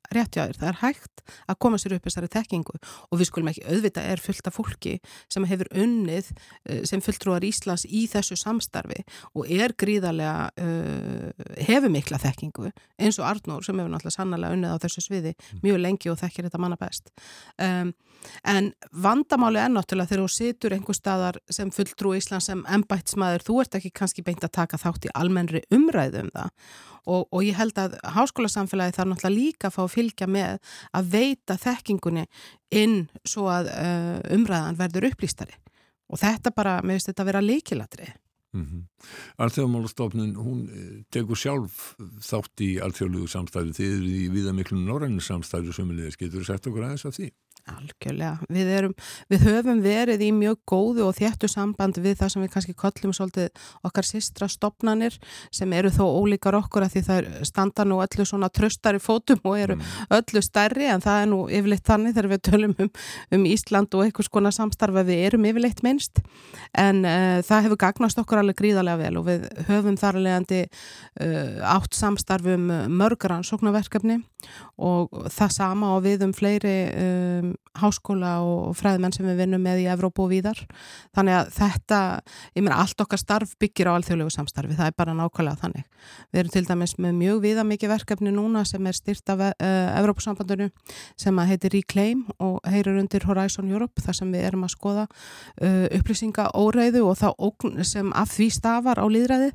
sannlega réttjáður. Það er hægt að koma sér upp þessari tekkingu og við skulum ekki auðvita er fullt af fólki sem hefur unnið eh, sem fulltrúar Íslands í þessu samstarfi og er gríðarlega uh, hefur mikla þekkingu eins og Arnór sem hefur náttúrulega sannlega unnið á þessu sviði mjög lengi og þekkir þetta manna best. Um, en vandamáli er náttúrulega þegar þú situr einhver staðar sem fulltrú Íslands sem ennbætsmaður, þú ert ekki kannski beint að taka þátt í almennri umræðu um það og, og ég held að háskólasamfélagi þarf náttúrulega líka að fá fylgja með að veita þekkingunni inn svo að uh, umræðan verður upplýstari og þetta bara, mér finnst þetta að vera leikilatri. Mm -hmm. Alþjóðmálastofnun, hún eh, tekur sjálf þátt í alþjóðlugu samstæðu, þið eru í viða miklu norrænu samstæðu sömulegis, getur þú sagt okkur aðeins af því? Algjörlega, við, erum, við höfum verið í mjög góðu og þéttu samband við það sem við kannski kollum svolítið okkar sistra stopnanir sem eru þó ólíkar okkur að því það standa nú öllu svona tröstar í fótum og eru mm. öllu stærri en það er nú yfirleitt þannig þegar við tölum um, um Ísland og einhvers konar samstarfa við erum yfirleitt minnst en uh, það hefur gagnast okkur alveg gríðarlega vel og við höfum þar alvegandi uh, átt samstarfum mörgrann sóknarverkefni og það sama og við um fleiri um, háskóla og fræðmenn sem við vinnum með í Evrópu og víðar. Þannig að þetta, ég meina, allt okkar starf byggir á alþjóðlegu samstarfi, það er bara nákvæmlega þannig. Við erum til dæmis með mjög viða mikið verkefni núna sem er styrt af uh, Evrópusambandinu sem að heitir Reclaim og heyrir undir Horizon Europe þar sem við erum að skoða uh, upplýsinga óreiðu og ógn sem af því stafar á líðræði.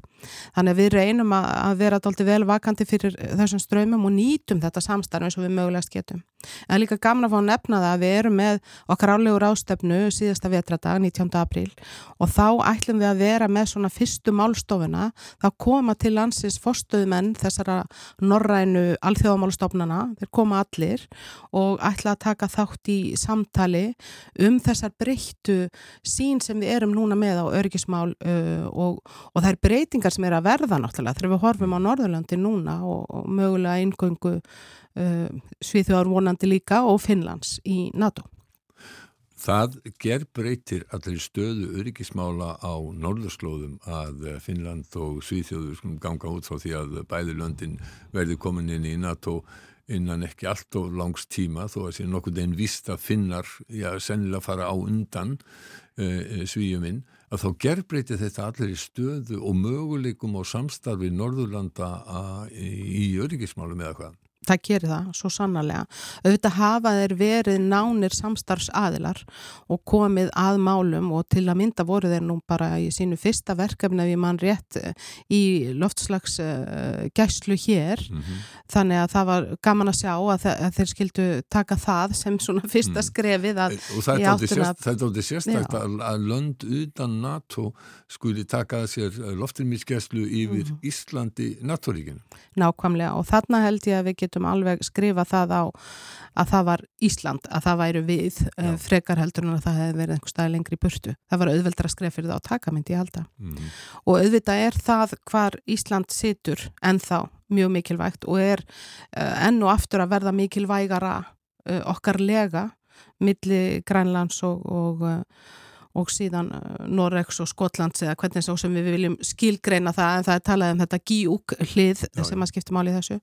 Þannig að við reynum að, vera doldi vel vakandi fyrir þessum ströymum og nýtum þetta samstarf eins og við mögulegast getum. En líka gamna að fá að nefna það að við erum með okkar álegur ástefnu síðasta vetradag, 19. apríl og þá ætlum við að vera með svona fyrstu málstofuna, þá koma til landsins fórstöðumenn þessara norrænu alþjóðamálstofnana þeir koma allir og ætla að taka þátt í samtali um þessar breyttu sín sem við erum núna með á örgismál uh, og, og er breytingar sem er að verða náttúrulega þegar við horfum á Norðurlandi núna og, og mögulega eingöngu Svíþjóðar vonandi líka og Finnlands í NATO. Það ger breytir allir stöðu öryggismála á norðurslóðum að Finnland og Svíþjóður ganga út frá því að bæði löndin verði komin inn í NATO innan ekki allt og langs tíma þó að sé nokkur einn vist að finnar já, sennilega fara á undan uh, svíjuminn að þá gerbreytir þetta allir í stöðu og möguleikum og samstarfi Norðurlanda í öryggismálum eða hvað það gerir það, svo sannarlega auðvitað hafa þeir verið nánir samstarfsaðilar og komið að málum og til að mynda voru þeir nú bara í sínu fyrsta verkefni ef ég mann rétt eh, í loftslags gæslu hér mm -hmm. þannig að það var gaman að sjá að, að þeir skildu taka það sem svona fyrsta mm. skrefið að og það er aldrei sérstakta að, að lönd utan NATO skuli taka sér loftilmísgæslu yfir mm -hmm. Íslandi NATO-ríkinu Nákvæmlega og þarna held ég að við getum getum alveg skrifa það á að það var Ísland, að það væru við Já. frekar heldur en að það hefði verið einhver stað lengri burtu. Það var auðveldra að skrifa fyrir það á takamyndi, ég held að. Mm. Og auðvitað er það hvar Ísland situr ennþá mjög mikilvægt og er uh, enn og aftur að verða mikilvægara uh, okkar lega milli Grænlands og, og og síðan uh, Noregs og Skotlands eða hvernig svo sem við viljum skilgreina það en það er talað um þetta gíúk hlið Já, sem að skipta máli þessu.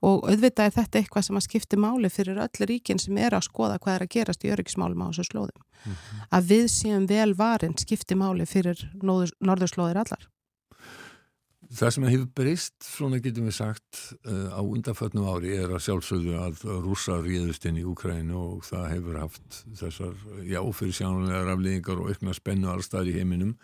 Og auðvitað er þetta eitthvað sem að skipta máli fyrir öll ríkin sem er að skoða hvað er að gerast í öryggismálum á þessu slóðum. Mm -hmm. að við séum vel varin skipti máli fyrir norðurslóðir allar Það sem hefur breyst, svona getum við sagt, uh, á undanfötnum ári er að sjálfsögðu að rúsa ríðust inn í Ukrænu og það hefur haft þessar, já, fyrir sjánlega rafleðingar og aukna spennu allstað í heiminum.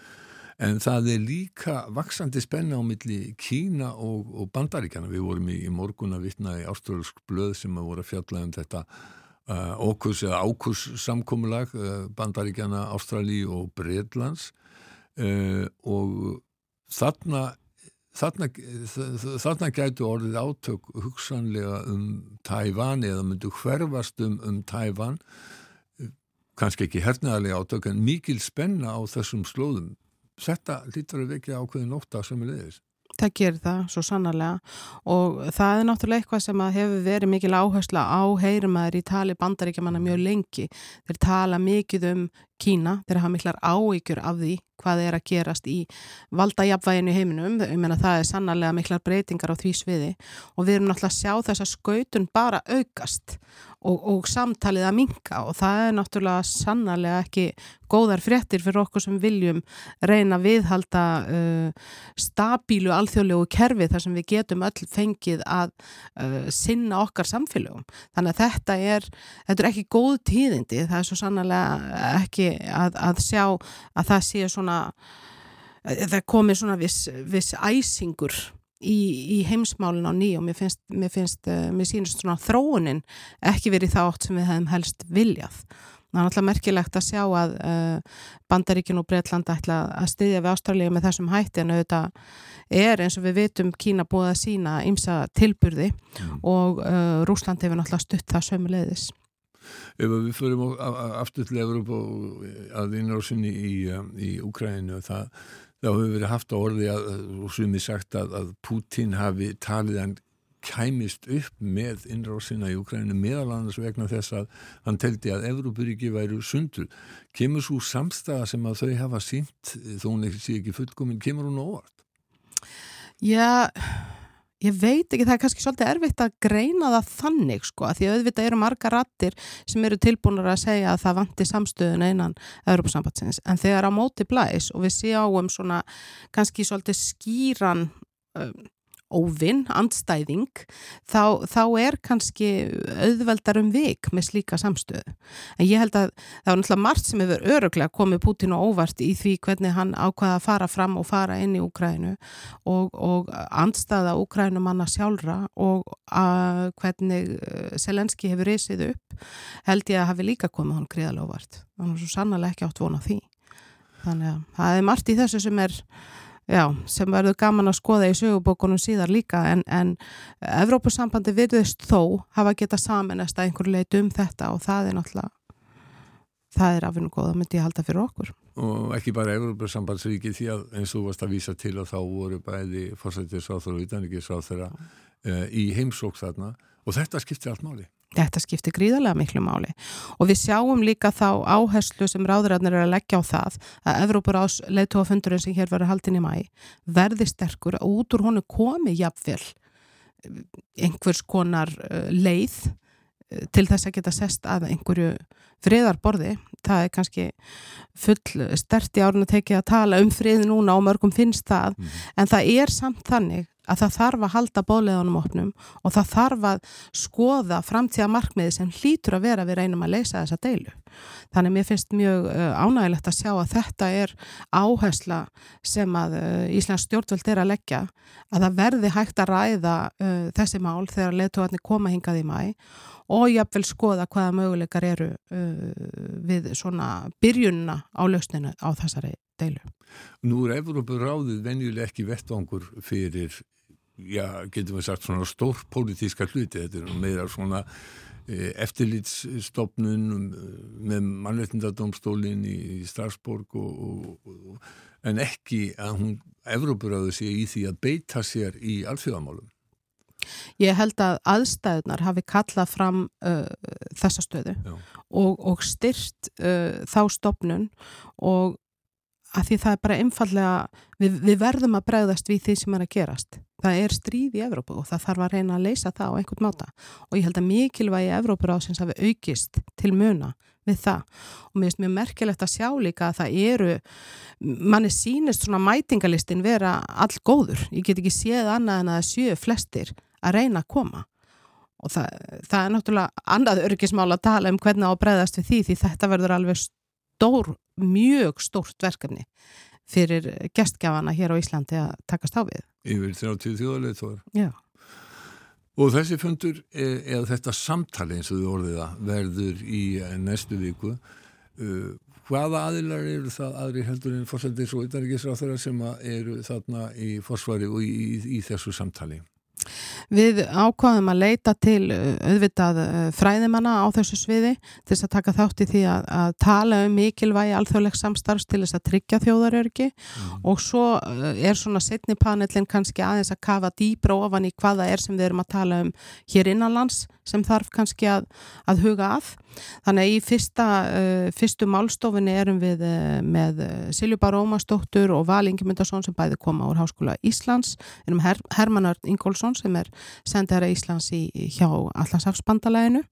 En það er líka vaksandi spenna á milli Kína og, og Bandaríkjana. Við vorum í, í morgun að vitna í áströlsk blöð sem að voru að fjalla um þetta uh, ókurs eða ákurs samkómulag uh, Bandaríkjana, Ástrali og Breitlands og þarna þarna, þarna gætu orðið átök hugsanlega um Tævan eða myndu hverfast um, um Tævan kannski ekki hernaðarlega átök en mikil spenna á þessum slóðum. Þetta lítur að vekja ákveðin óta sem er leiðis Það gerir það, svo sannarlega. Og það er náttúrulega eitthvað sem hefur verið mikil áhersla á heyrumæður í tali bandaríkjamanna mjög lengi. Þeir tala mikið um Kína, þeir hafa miklar áíkjur af því hvað er að gerast í valdajafvæginu heiminum, ég menna það er sannarlega miklar breytingar á því sviði. Og við erum náttúrulega að sjá þess að skautun bara aukast og, og samtalið að minka og það er náttúrulega sannarlega ekki góðar fréttir fyrir okkur sem viljum reyna viðhalda uh, stabílu alþjóðlegu kerfi þar sem við getum öll fengið að uh, sinna okkar samfélögum. Þannig að þetta er, þetta er ekki góð tíðindi, það er svo sannarlega ekki að, að sjá að það sé svona það komi svona viss, viss æsingur í, í heimsmálin á ný og mér finnst, mér finnst, eh, mér sínist svona þróunin ekki verið þátt sem við hefum helst viljað. Það er náttúrulega merkilegt að sjá að uh, Bandaríkin og Breitland ætla að styðja við ástralíu með þessum hætti en auðvitað er eins og við vitum Kína búið að sína ymsa tilburði mm. og uh, Rúsland hefur náttúrulega stutt það sömu leiðis ef við förum aftur til Európa að innrásinni í, í Úkræninu það, það hefur verið haft á orði að, og ég sagt að, að Putin hafi talið hann kæmist upp með innrásina í Ukræninu meðalannars vegna þess að hann teldi að Evrópuríki væru sundur. Kemur svo samstæða sem að þau hafa sínt þó hún ekki, ekki fullkominn, kemur hún óvart? Já, Ég veit ekki, það er kannski svolítið erfitt að greina það þannig sko, því auðvitað eru marga rattir sem eru tilbúinur að segja að það vanti samstöðun einan Europasambatsins, en þegar á móti blæs og við séum svona kannski svolítið skýran um, óvinn, andstæðing þá, þá er kannski auðveldar um vik með slíka samstöðu. En ég held að það var náttúrulega margt sem hefur öruglega komið Putin og óvart í því hvernig hann ákvaða að fara fram og fara inn í Úkrænu og, og andstæða Úkrænu manna sjálfra og að hvernig Selenski hefur reysið upp held ég að hafi líka komið hann gríðal óvart. Þannig að svo sannlega ekki átt vona því. Þannig að það er margt í þessu sem er Já, sem verður gaman að skoða í sögubókunum síðar líka en, en Evrópusambandi virðist þó hafa geta samanest að einhverju leitu um þetta og það er náttúrulega, það er afinu góða myndi ég halda fyrir okkur. Og ekki bara Evrópusambandsríki því að eins og varst að vísa til að þá voru bæði fórsættisráþur og utanrikiðsráþur uh, eh, í heimsók þarna og þetta skiptir allt máli. Þetta skiptir gríðarlega miklu máli. Og við sjáum líka þá áherslu sem ráðuræðnir er að leggja á það að Evrópur ás leittóafundurinn sem hér verður haldin í mæ verði sterkur að út úr honu komi jafnvel einhvers konar uh, leið uh, til þess að geta sest að einhverju friðarborði. Það er kannski full sterti árun að tekið að tala um frið núna og mörgum finnst það mm. en það er samt þannig að það þarf að halda bóleðunum opnum og það þarf að skoða framtíða markmiði sem hlýtur að vera við reynum að leysa þessa deilu. Þannig mér finnst mjög uh, ánægilegt að sjá að þetta er áhersla sem að uh, Íslands stjórnvöld er að leggja að það verði hægt að ræða uh, þessi mál þegar leðtóðarnir koma hingað í mæ og jáfnvel skoða hvaða möguleikar eru við svona byrjunna á lausninu á þessari deilu. Nú er Evrópur ráðið venjuleg ekki vettvangur fyrir já, getum við sagt svona stór pólitíska hluti, þetta er meira svona e, eftirlitsstofnun um, með mannreitindadómstólinn í Strasbourg og, og, og, en ekki að hún Evrópuráðu sé í því að beita sér í alþjóðamálum. Ég held að aðstæðunar hafi kallað fram uh, þessa stöðu og, og styrt uh, þá stopnun og að því það er bara einfallega, við, við verðum að bregðast við því sem er að gerast. Það er stríð í Evrópu og það þarf að reyna að leysa það á einhvern máta og ég held að mikilvægi Evrópur ásins hafi aukist til muna við það og mér finnst mjög merkilegt að sjá líka að það eru, manni sínist svona mætingalistin vera all góður. Ég get ekki séð annað en að það séu flestir að reyna að koma og það, það er náttúrulega annað örgismál að tala um hvernig á að bregðast við því því þetta verður alveg stór, mjög stórt verkefni fyrir gestgjafana hér á Íslandi að takast á við. Yfir 30 þjóðalið þóður. Já. Og þessi fundur, e, eða þetta samtali eins og þú orðið það, verður í næstu viku. hvaða aðilar eru það aðri heldur en fórsættis og utanrikiðsráþara sem eru þarna í fórsvari og í, í, í þessu samtali? Við ákvaðum að leita til uh, auðvitað uh, fræðimanna á þessu sviði til þess að taka þátt í því að, að tala um mikilvægi alþjóðlegs samstarfs til þess að tryggja þjóðarörgi mm. og svo uh, er svona setni panelin kannski aðeins að kafa dýbra ofan í hvaða er sem við erum að tala um hér innanlands sem þarf kannski að, að huga að. Þannig að í fyrsta, uh, fyrstu málstofinni erum við uh, með Siljubar Ómarsdóttur og Val Ingemyndarsson sem bæði koma úr Háskóla Íslands, erum Her Hermann Ingólfsson sem er sendara Íslands í, hjá Allarsafsbandalæðinu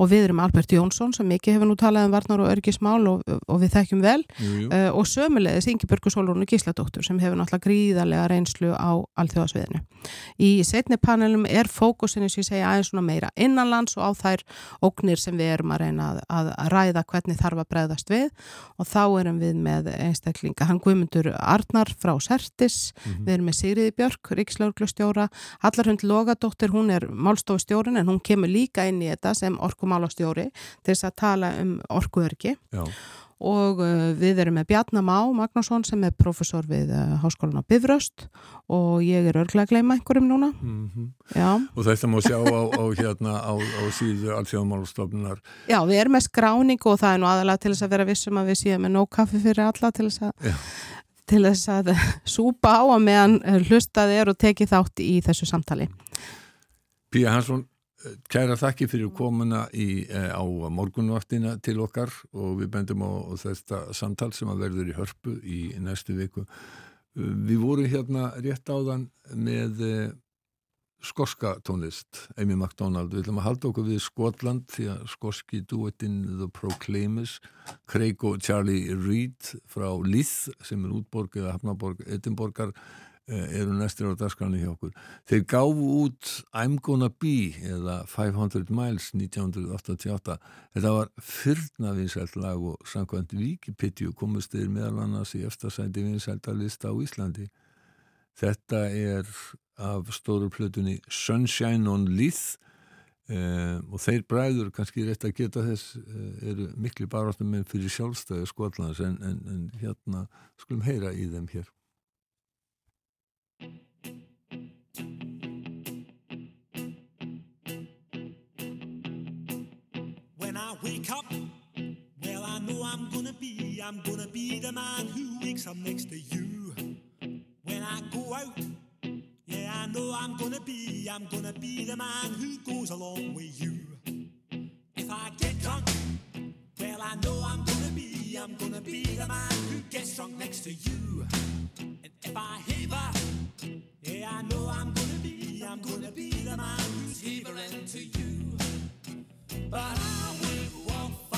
og við erum Albert Jónsson sem ekki hefur nú talað um varnar og örgismál og, og við þekkjum vel jú, jú. Uh, og sömulegis Ingeborgur Solrúnu Gísladóttur sem hefur náttúrulega gríðarlega reynslu á alþjóðasviðinu. Í setni panelum er fókusinu sem ég segja aðeins svona meira innanlands og á þær ógnir sem við erum að reyna að, að ræða hvernig þarf að bregðast við. Og þá erum við með einstaklinga, hann Guðmundur Arnar frá Sertis, mm -hmm. við erum með Sigriði Björk, Ríkslauglustjóra, Allarhund Logadóttir, hún er málstofustjórin en hún kemur líka inn í þetta sem orkum orkumálastjóri til þess að tala um orkuörki og uh, við erum með Bjarnar Má Magnússon sem er professor við uh, Háskólan á Bifröst. Og ég er örglega að gleyma einhverjum núna. Mm -hmm. og þetta má sjá á, á, hérna, á, á síðu allsjóðmálastofnunar Já, við erum með skráning og það er nú aðalega til þess að vera vissum að við séum með nóg kaffi fyrir alla til þess að Já. til þess að súpa á að meðan hlustaði er og tekið þátt í þessu samtali. Píja Hansson, Kæra þakki fyrir komuna í, eh, á morgunvaktina til okkar og við bendum á, á þetta samtal sem að verður í hörpu í næstu viku. Við vorum hérna rétt áðan með eh, skorska tónlist, Amy MacDonald. Við ætlum að halda okkur við Skotland því að skorski duettinn The Proclaimers, Craig og Charlie Reid frá Lith sem er útborg eða hafnaborg Edinborgar Eh, eru næstir á dagskranu hjá okkur. Þeir gáfu út I'm Gonna Be eða 500 Miles 1988 þetta var fyrna vinsælt lag og samkvæmt Wikipedia komist þeir meðal annars í eftirsæti vinsæltarlista á Íslandi. Þetta er af stóru plötunni Sunshine on Leith eh, og þeir bræður kannski rétt að geta þess eh, eru miklu baráttum með fyrir sjálfstæði skotlands en, en, en hérna skulum heyra í þeim hér wake up, well, I know I'm gonna be, I'm gonna be the man who wakes up next to you. When I go out, yeah, I know I'm gonna be, I'm gonna be the man who goes along with you. If I get drunk, well, I know I'm gonna be, I'm gonna be the man who gets drunk next to you. And if I heaver, yeah, I know I'm gonna be, I'm gonna be the man who's heavering to you. But I will walk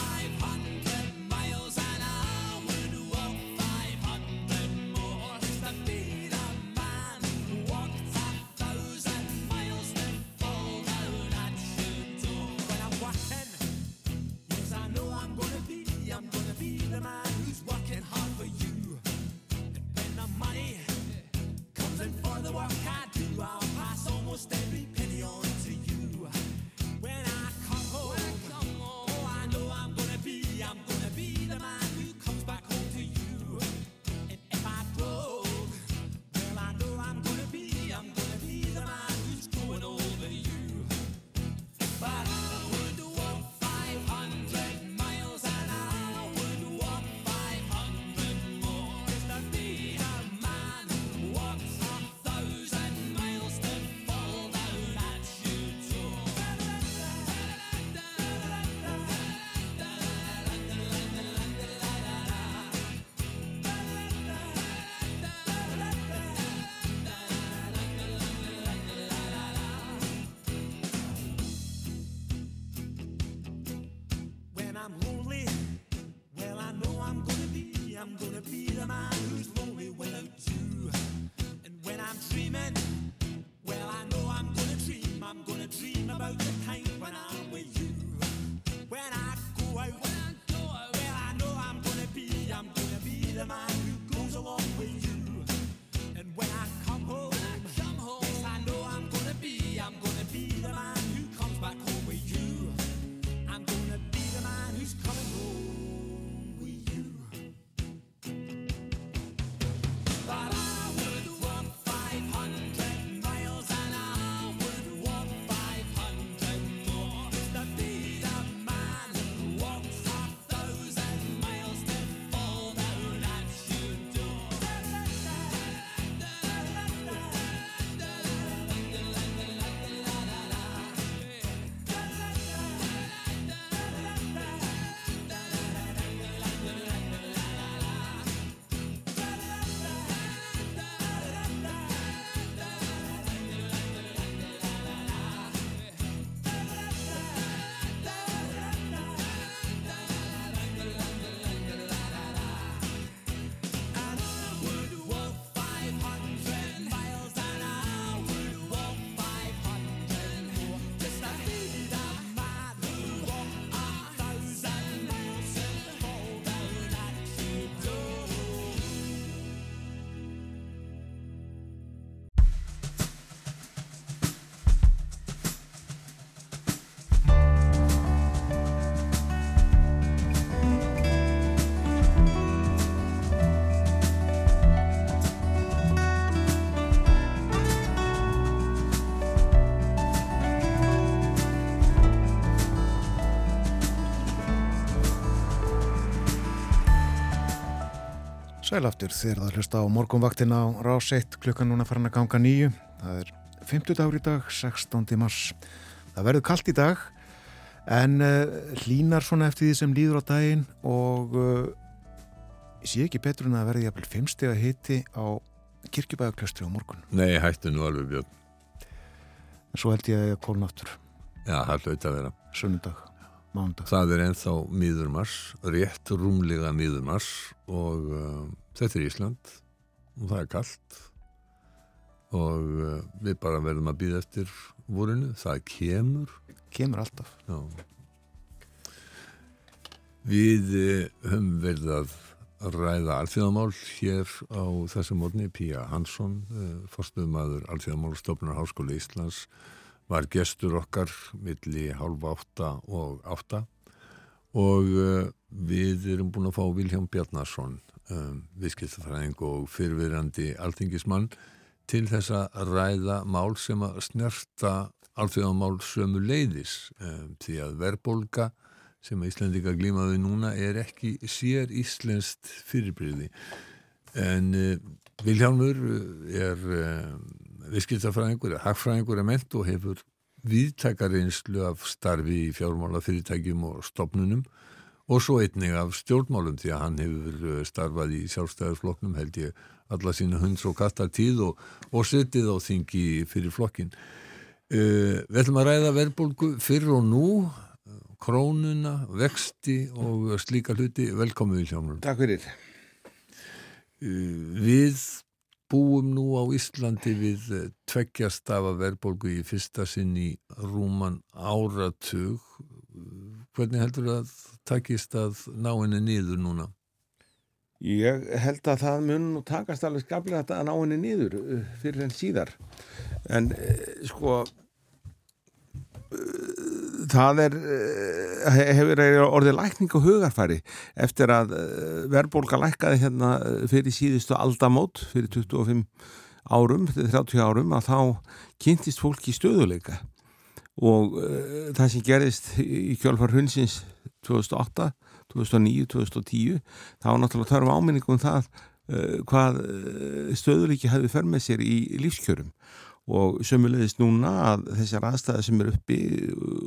Sælaftur þegar það hlusta á morgunvaktina á rás 1 klukkan núna farin að ganga nýju. Það er 50 dagur í dag, 16. mars. Það verður kallt í dag en uh, hlínar svona eftir því sem líður á daginn og ég sé ekki betur en að verði jafnvel 5 steg að hiti á kirkjubæðaklöstri á morgun. Nei, hættu nú alveg björn. Svo held ég að kólnáttur. Já, það hlaut að vera. Sunnundag. Mándag. Það er enþá miðurmars, rétt rúmlega miðurmars og uh, þetta er Ísland og það er kallt og uh, við bara verðum að býða eftir vorinu, það kemur. Kemur alltaf. Já. Við uh, höfum verið að ræða alþjóðamál hér á þessu mótni, Pía Hansson, uh, fórstuðumadur alþjóðamálstofnar Háskóla Íslands, var gestur okkar milli halv átta og átta og við erum búin að fá Vilhelm Bjarnarsson um, viðskiptafræðing og fyrfirandi alþingismann til þess að ræða mál sem að snerta alþjóðamál sömu leiðis um, því að verbolga sem að Íslandika glímaði núna er ekki sér íslenskt fyrirbríði en uh, Vilhelmur er um, viðskiptafræðingur, hagfræðingur er ment og hefur viðtækarinslu af starfi í fjármálafyrirtækjum og stopnunum og svo einnig af stjórnmálum því að hann hefur eh, starfað í sjálfstæðarflokknum held ég alla sína hunds og kattar tíð og, og setið á þingi fyrir flokkin. Uh, við ætlum að ræða verðbólgu fyrr og nú, krónuna, vexti og slíka hluti. Velkomið Viljámur. Takk fyrir. Uh, við búum nú á Íslandi við eh, tveggjast af að verðbólgu í fyrsta sinn í rúman áratug. Hvernig heldur það að takist að ná henni niður núna? Ég held að það mun og takast alveg skaplega að ná henni niður uh, fyrir enn síðar. En eh, sko, það er, hefur orðið lækning og hugarfæri eftir að verðbólka lækkaði hérna fyrir síðustu aldamót fyrir 25 árum, 30 árum að þá kynntist fólki stöðuleika og uh, það sem gerist í kjálfar hundsins 2008, 2009, 2010 þá náttúrulega þarfum áminningum það uh, hvað stöðuleiki hefði fer með sér í lífskjörum. Og sömulegist núna að þessar aðstæði sem er uppi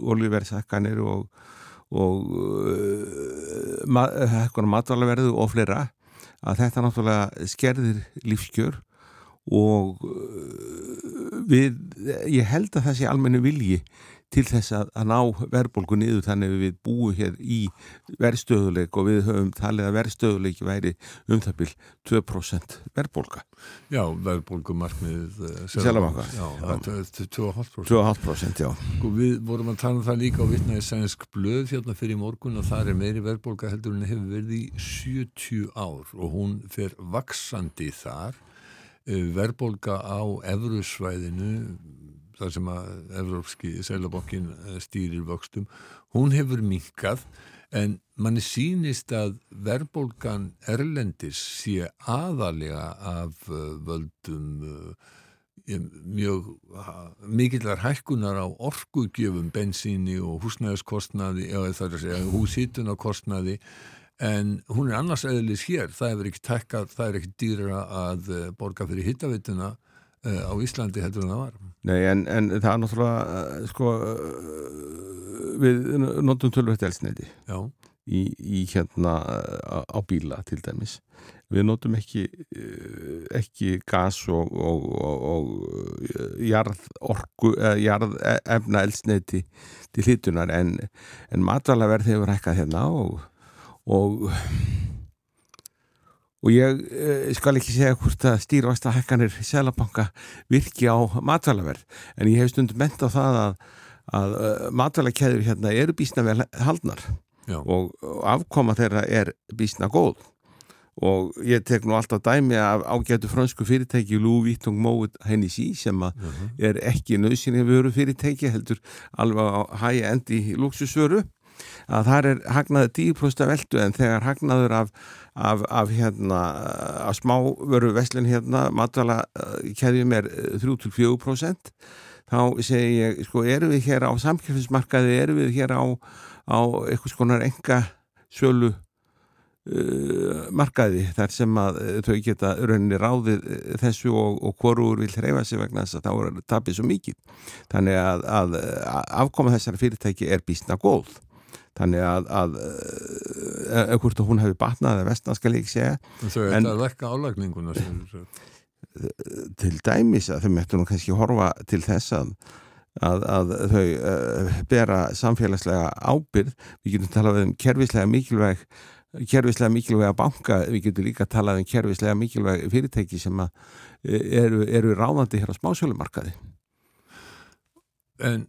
oljuverðsakkanir og, og uh, matvælaverðu og fleira að þetta náttúrulega skerðir lífskjör og við, ég held að það sé almennu vilji til þess að, að ná verðbólgu niður þannig að við búum hér í verðstöðuleik og við höfum talið að verðstöðuleik væri um það byrj 2% verðbólga. Já, verðbólgu markmið Sjálfamaka. Já, já. 2,5%. 2,5% já. Sko við vorum að tala um það líka á vittnaði sænsk blöð hérna fyrir morgun og það er meiri verðbólga heldur en hefur verið í 70 ár og hún fer vaksandi þar verðbólga á Evrusvæðinu þar sem að Evrópski Sælabokkin stýrir vöxtum, hún hefur minkað en manni sínist að verðbólgan Erlendis sé aðalega af völdum mjög mikillar hækkunar á orkugjöfum, bensíni og húsnæðiskostnaði eða það er að segja húsítunarkostnaði en hún er annars eðlis hér, það er ekki tekkað, það er ekki dýra að borga fyrir hittavituna á Íslandi heldur en það var. Nei, en, en það er náttúrulega, sko, við notum tölvægt elsneiti í, í hérna á bíla til dæmis. Við notum ekki, ekki gas og, og, og, og jarð orku, jarð efna elsneiti til hlutunar en, en matvælaverð hefur hækkað hérna og og og ég eh, skal ekki segja hvort að stýrvasta hækkanir selabanka virki á matvælaverð. En ég hef stundum ment á það að, að matvælakeður hérna eru bísna vel haldnar. Og, og afkoma þeirra er bísna góð. Og ég tek nú alltaf dæmi af ágætu fransku fyrirtæki Louis Vuitton Moet Hennessy sem að uh -huh. er ekki nöðsynni vöru fyrirtæki heldur alveg á high-end í luxusvöru að það er hagnaði 10% af veldu en þegar hagnaður af, af, af hérna af smávöru veslun hérna matvala keðjum er 3-4% þá segi ég sko eru við hér á samkjöfismarkaði eru við hér á, á eitthvað skonar enga sölu uh, markaði þar sem að þau geta rauninni ráðið þessu og, og hvorur vil hreyfa sig vegna þess að þá er tapið svo mikið. Þannig að, að, afkoma þessari fyrirtæki er bísna góð þannig að, að uh, hvort að hún hefði batnað eða vestan skal ég segja. Þau er En- að verka álagninguna sem til dæmis að þau mættu nú kannski horfa til þess að, að, að þau uh, bera samfélagslega ábyrð við getum talað um kerfislega mikilvæg kerfislega mikilvæga banka. Við getum líka talað um kerfislega mikilvæg fyrirtæki sem að eh, eru, eru ráðandi hér á smásjólumarkaði En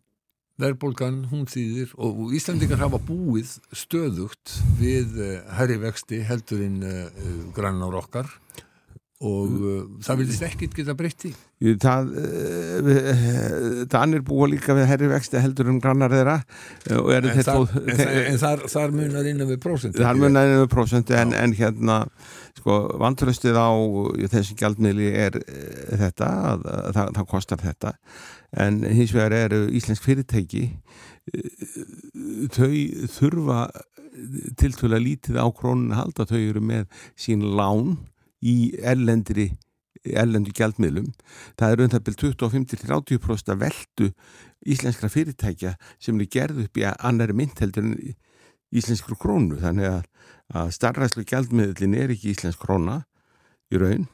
verðbólgan, hún þýðir og Íslandingar hafa búið stöðugt við uh, herri vexti heldurinn uh, grannar okkar og uh, það vilist ekkit geta breytti. það uh, Danir búa líka við herri vexti heldur um grannar þeirra eh, eru En, þar, þó- en, þar, en þar, þar munar innan við prósent. Það er munið við prósentu en, en hérna sko vantröstið á þessu gjaldmiðli er þetta að, að, það, það kostar þetta en hins vegar eru íslensk fyrirtæki e, þau þurfa tiltölu lítið á krónun að halda þau eru með sín lán í ellendri ellendu gjaldmiðlum. Það er raun það byrð 25-30% að veldu íslenskra fyrirtækja sem eru gerð upp í annari mynd heldur en íslenskru krónu þannig að, að starræslu gjaldmiðlin er ekki íslensk króna í raun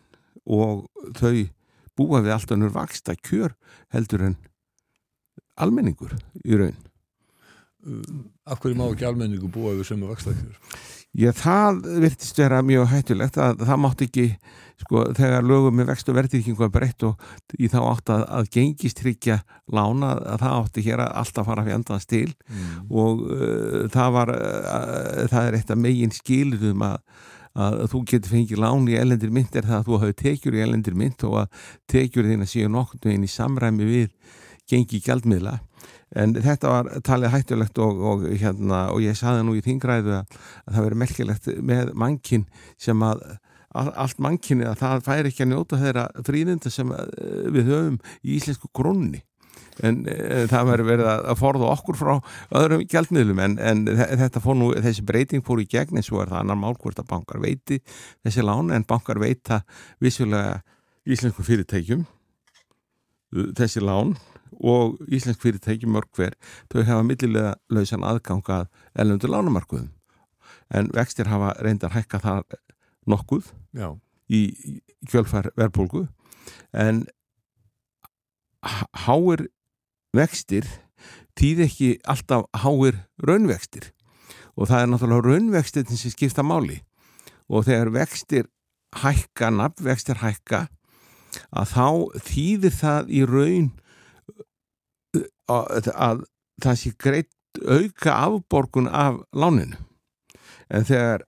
og þau búa við allt annur vaksta kjör heldur en almenningur í raun. Af hverju má ekki almenningu búa við sömu vaxtakjör? Já, það virtist vera mjög hættulegt að það mátt ekki, sko, þegar lögum með vext og verðirkingu að breytt og í þá átt að, að gengistryggja lána að það átti hér að alltaf fara fjandans til Mm. og uh, það var uh, það er eitt af megin skilum að, að þú getur fengið lán í ellendir mynd er það að þú hafi tekjur í ellendir mynd og að tekjur þín að séu nokkurnu einn í samræmi við gengi gjaldmiðla. En þetta var talið hættulegt og, og, hérna, og ég saði nú í þingræðu að, að það veri merkilegt með mankin sem að all- allt mankinni að það fær ekki að njóta þeirra fríðinda sem uh, við höfum í íslensku krónni en e, það verður verið að forða okkur frá öðrum gjaldmiðlum. En, en þe- þetta fór nú, þessi breyting fór í gegn eins og er það annar mál hvort að bankar veiti þessi lán en bankar veita vissulega íslensku fyrirtækjum uh, þessi lán og íslensk fyrirtækjum mörg hver þau hafa millilega lausan aðganga ellendur lánamarkuðum en vextir hafa reyndar hækka þar nokkuð Já, í kjölfar verðbólgu. En há- háir vextir þýð ekki alltaf háir raunvextir. Og það er náttúrulega raunvextir sem skipta máli. Og þegar vextir hækka, nafnvextir hækka að þá þýðir það í raun að, að það sé greitt auka afborgun af láninu. En þegar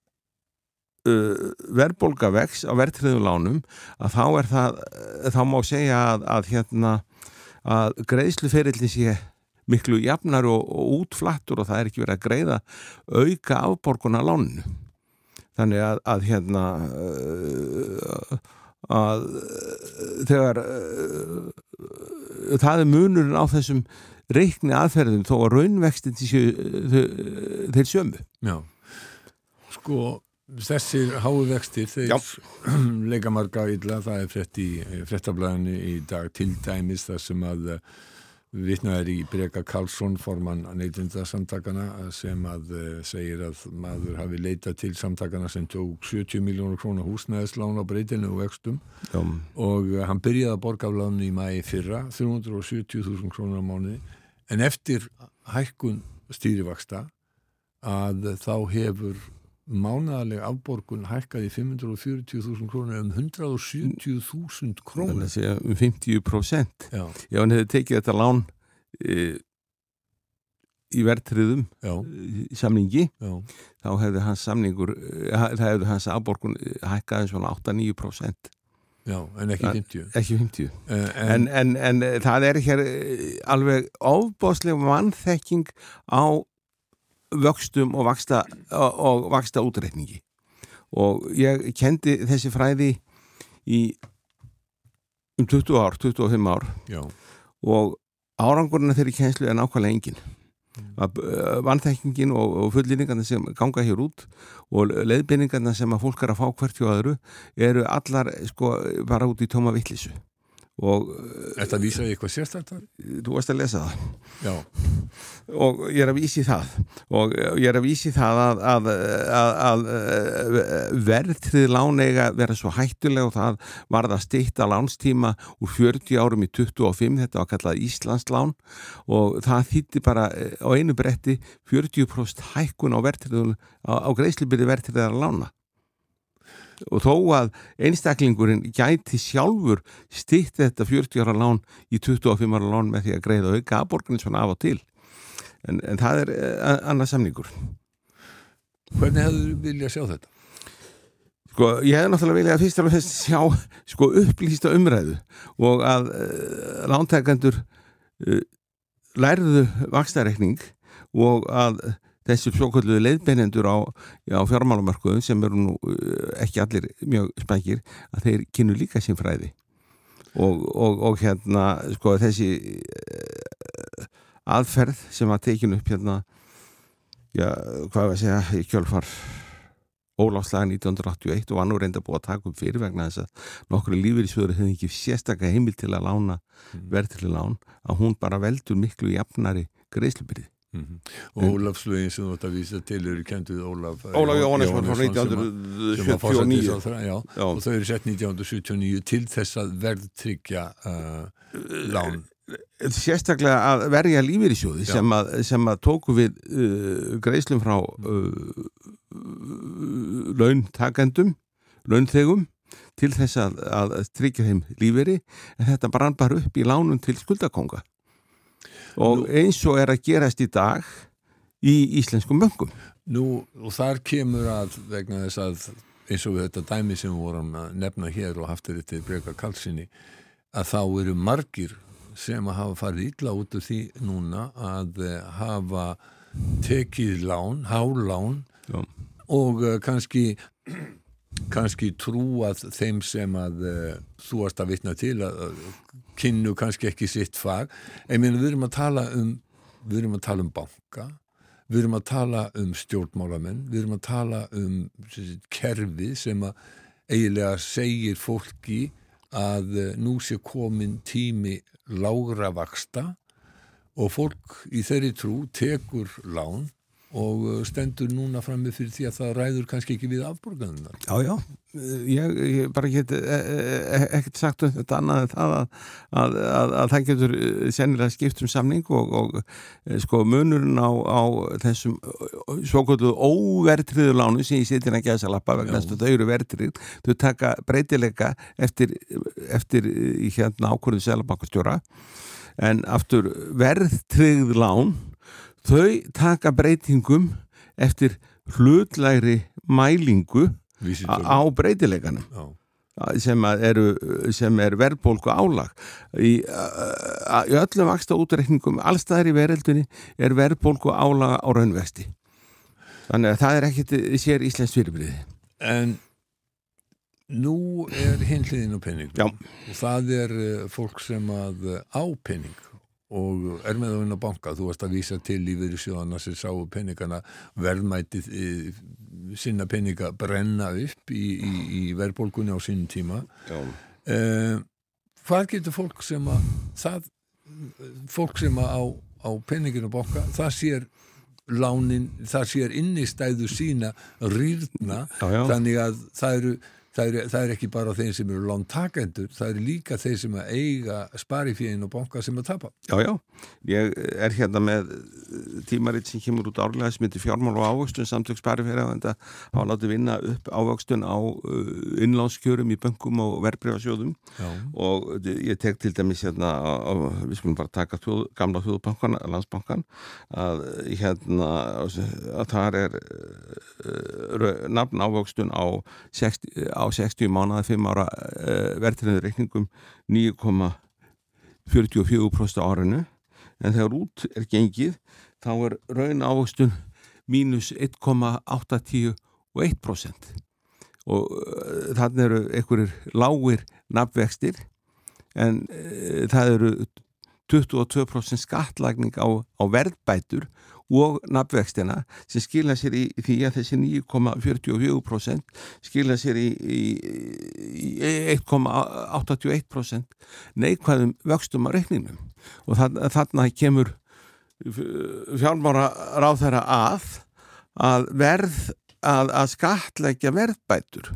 uh, verðbólga vex á verðtriðum lánum að þá er það þá má segja að, að hérna að greiðsluferillin sé miklu jafnar og, og útflattur og það er ekki verið að greiða auka afborgun af láninu þannig að, að hérna uh, að uh, þegar uh, það er munurinn á þessum reikni aðferðum þó að raunvextin séu, þau- þeir sömu já. Sko, þessir háu vextir, þeir leika marga illa, það er frett í frettablaðinu í dag til dæmis þar sem að vitnaður í Breka Karlsson formann neytindasamtakana sem að eh, segir að maður hafi leitað til samtakana sem tók 70 miljónur krónar húsnæðislán á breytinu og vextum. Já, og eh, hann byrjaði að borga af lánu í mæi fyrra 370.000 krónar á mánuði. En eftir hækkun stýrivaksta að þá hefur mánaðalega afborgun hækkaði 540.000 krónar um 170.000 þannig krónar að segja um 50% já, ef hann hefði tekið þetta lán e, í verðtriðum já, í samningi já, þá hefði hans samningur eh, það hefði hans afborgun hækkað eins og 8-9% já en ekki Það- 50 ekki 50 Eh, en, en, en eh, það er hér eh, alveg ofbáslega mannþekking á vöxtum og vaksta, og, vaksta útreikningi. Og ég kendi þessi fræði í um 20 ár, 25 ár. Já, og árangurinn þeirri kjenslu er nákvæmlega engin að uh, vannþekkingin og, og fullinningarna sem ganga hér út og leiðbynningarna sem að fólk er að fá hvert hjá öðru eru allar sko bara út í tóma vittlisu Þetta vísaði eitthvað sérstaklega? Þú varst að lesa það. Já. Og ég er að vísi það. Og ég er að vísi það að, að, að, að verðtrið láneiga vera svo hættulega og það var það stýtt að lánstíma úr 40 árum í 25 þetta var kallað Íslandslán. Og það þýtti bara á einu bretti 40% hækkun á á, á greiðslubyrði verðtriðar lána og þó að einstaklingurinn gæti sjálfur stýtt þetta 40 ára lán í 25 ára lán með því að greiða auka aðborgarnir svona af og til en, en það er uh, annað samningur Hvernig þú viljað sjá þetta? Sko, ég hef náttúrulega viljað fyrst og fyrst sjá sko, upplýsta umræðu og að uh, lántækandur uh, lærðu vakstarekning og að þessi svokalluðu leiðbeinendur á, á fjármálumörkuðum sem eru nú eh, ekki allir mjög spækir að þeir kynnu líka sín fræði og, og, og hérna sko þessi uh, aðferð sem að tekinu upp hérna já, hvað var að segja í kjölfar Óláfslaga 1981 og var nú reynda búið að taka upp fyrir vegna þess að nokkru lífeyrisfjöður hefði ekki sérstaklega heimil til að lána mm. verðtileg lán að hún bara veldur miklu jafnari greiðslubyrði Mm -hmm. Ólafslögin sem þú ætti að vísa til eru kentuð Ólaf Ólaf Jóhannesson frá 1979 og þau eru sett 1979 til þess að verðtryggja uh, lán. Sérstaklega að verja lífeyrisjóði sem sem að tóku við uh, greiðslum frá uh, launtakendum launþegum til þess að, að tryggja þeim lífeyri. En þetta brann bara upp í lánum til skuldakonga og eins og er að gerast í dag í íslenskum möngum. Nú, og þar kemur að vegna þess að eins og við þetta dæmi sem við vorum að nefna hér og haftur þetta í breyka kalsinni að þá eru margir sem að hafa farið illa út af því núna að hafa tekið lán, hálán og uh, kannski kannski trúað þeim sem að uh, þú varst að vitna til að uh, kynnu kannski ekki sitt fag. En minna, við erum að tala um við erum að tala um banka við erum að tala um stjórnmálamenn við erum að tala um þessi, kerfi sem að eiginlega segir fólki að uh, nú sé komin tími lágra vaksta og fólk í þeirri trú tekur lán og uh, stendur núna fram með fyrir því að það ræður kannski ekki við afborgaðunar. Já, já, ég, ég bara get e, e, e, ekkert sagt um þetta annað en það að, að, að, að það getur sennilega skipt um samning og, og sko munurinn á, á þessum svokullu óvertriðu lánu sem ég setja að gæsa lappa vegna þess að þau eru vertrið, þau taka breytileika eftir, eftir hérna ákvörðu selabakastjóra en aftur verðtrið lán þau taka breytingum eftir hlutlæri mælingu á breytileikanum sem er, er verðbólku álag. Í, í öllum vaksta útreikningum allstaðar í verðeldunni er verðbólku álag á raunvexti. Þannig að það er ekkit sér Íslands fyrirbriði En nú er hinliðin á penning og það er eh, fólk sem að eh, á penning og er með það inn á banka, þú varst að vísa til lífeyri sjóðana sem sáu peningana verðmætið e, sinna peninga brenna upp í, í, í verðbólkunni á sínum tíma. E, hvað getur fólk sem að það, fólk sem að á, á peninginu banka, það sér lánin, það sér innistæðu sína rýrna þannig að það eru það er, það er ekki bara þeir sem eru lántakendur, það eru líka þeir sem að eiga sparifíðin og banka sem að tapa. Já, já, ég er hérna með tímaritt sem kemur út árlega sem heitir fjármál og ávöxtun samtök sparifíða og þetta hafa látið vinna upp ávöxtun á uh, innlánskjörum í böngum og verbreyfasjóðum og ég tek til dæmis hérna, við skulum bara taka þjóð, gamla þjóðbankan, landsbankan að hérna að það er nafn ávöxtun á 60 á 60 mánuða 5 ára eh, verðtriðinu reikningum 9,44% árinu. En þegar út er gengið þá er raun ávöxtun mínus 1,810 og 1% og uh, þannig eru einhverjir lágir nafnvextir en uh, það eru 22% skattlagning á, á verðbætur og nafnvextina sem skilja sér í því að þessi 9,44% skilja sér í, í, í 1,81% neikvæðum vöxtum á reikninum og þarna kemur fjármára ráð þeirra að að verð að, að skatleggja verðbætur.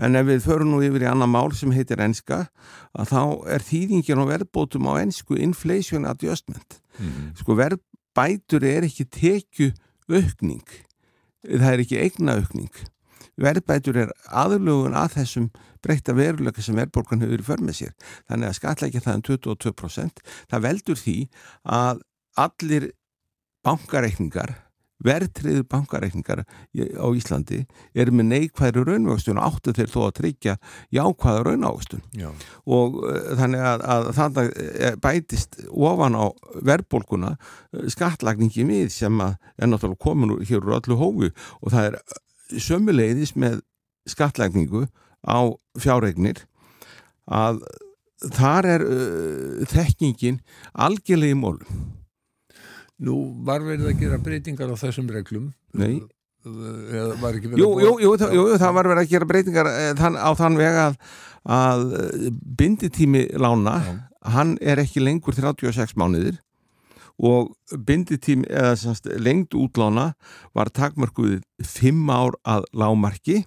En ef við förum nú yfir í annan mál sem heitir enska að þá er þýðingin og verðbótum á ensku inflation adjustment. Mm -hmm. sko verðbætur er ekki tekju aukning það er ekki eigna aukning verðbætur er aðlugun að þessum breyta veruleika sem verðbólgan hefur för með sér. Þannig að skatleggja það um 22% það veldur því að allir bankareikningar verðtriður bankareikningar á Íslandi er með neikvæðri raunvöxtun og áttu þeir þó að tryggja jákvæða raunávöxtun. Og uh, þannig að, að þannig eh, bætist ofan á verðbólkuna eh, skattlagningi við sem að er náttúrulega komin úr hér úr öllu hófi. Og það er sömuleiðis með skattlagningu á fjárregnir að þar er uh, þekkingin algjörlega í mólum Nú var verið að gera breytingar á þessum reglum Nei jú, jú, jú, það, jú, það var verið að gera breytingar eh, þann, á þann vega að, að eh, binditími lána Já. hann er ekki lengur 36 mánuðir og binditími eða semst, lengd útlána var takmörkuð 5 ár að lámarki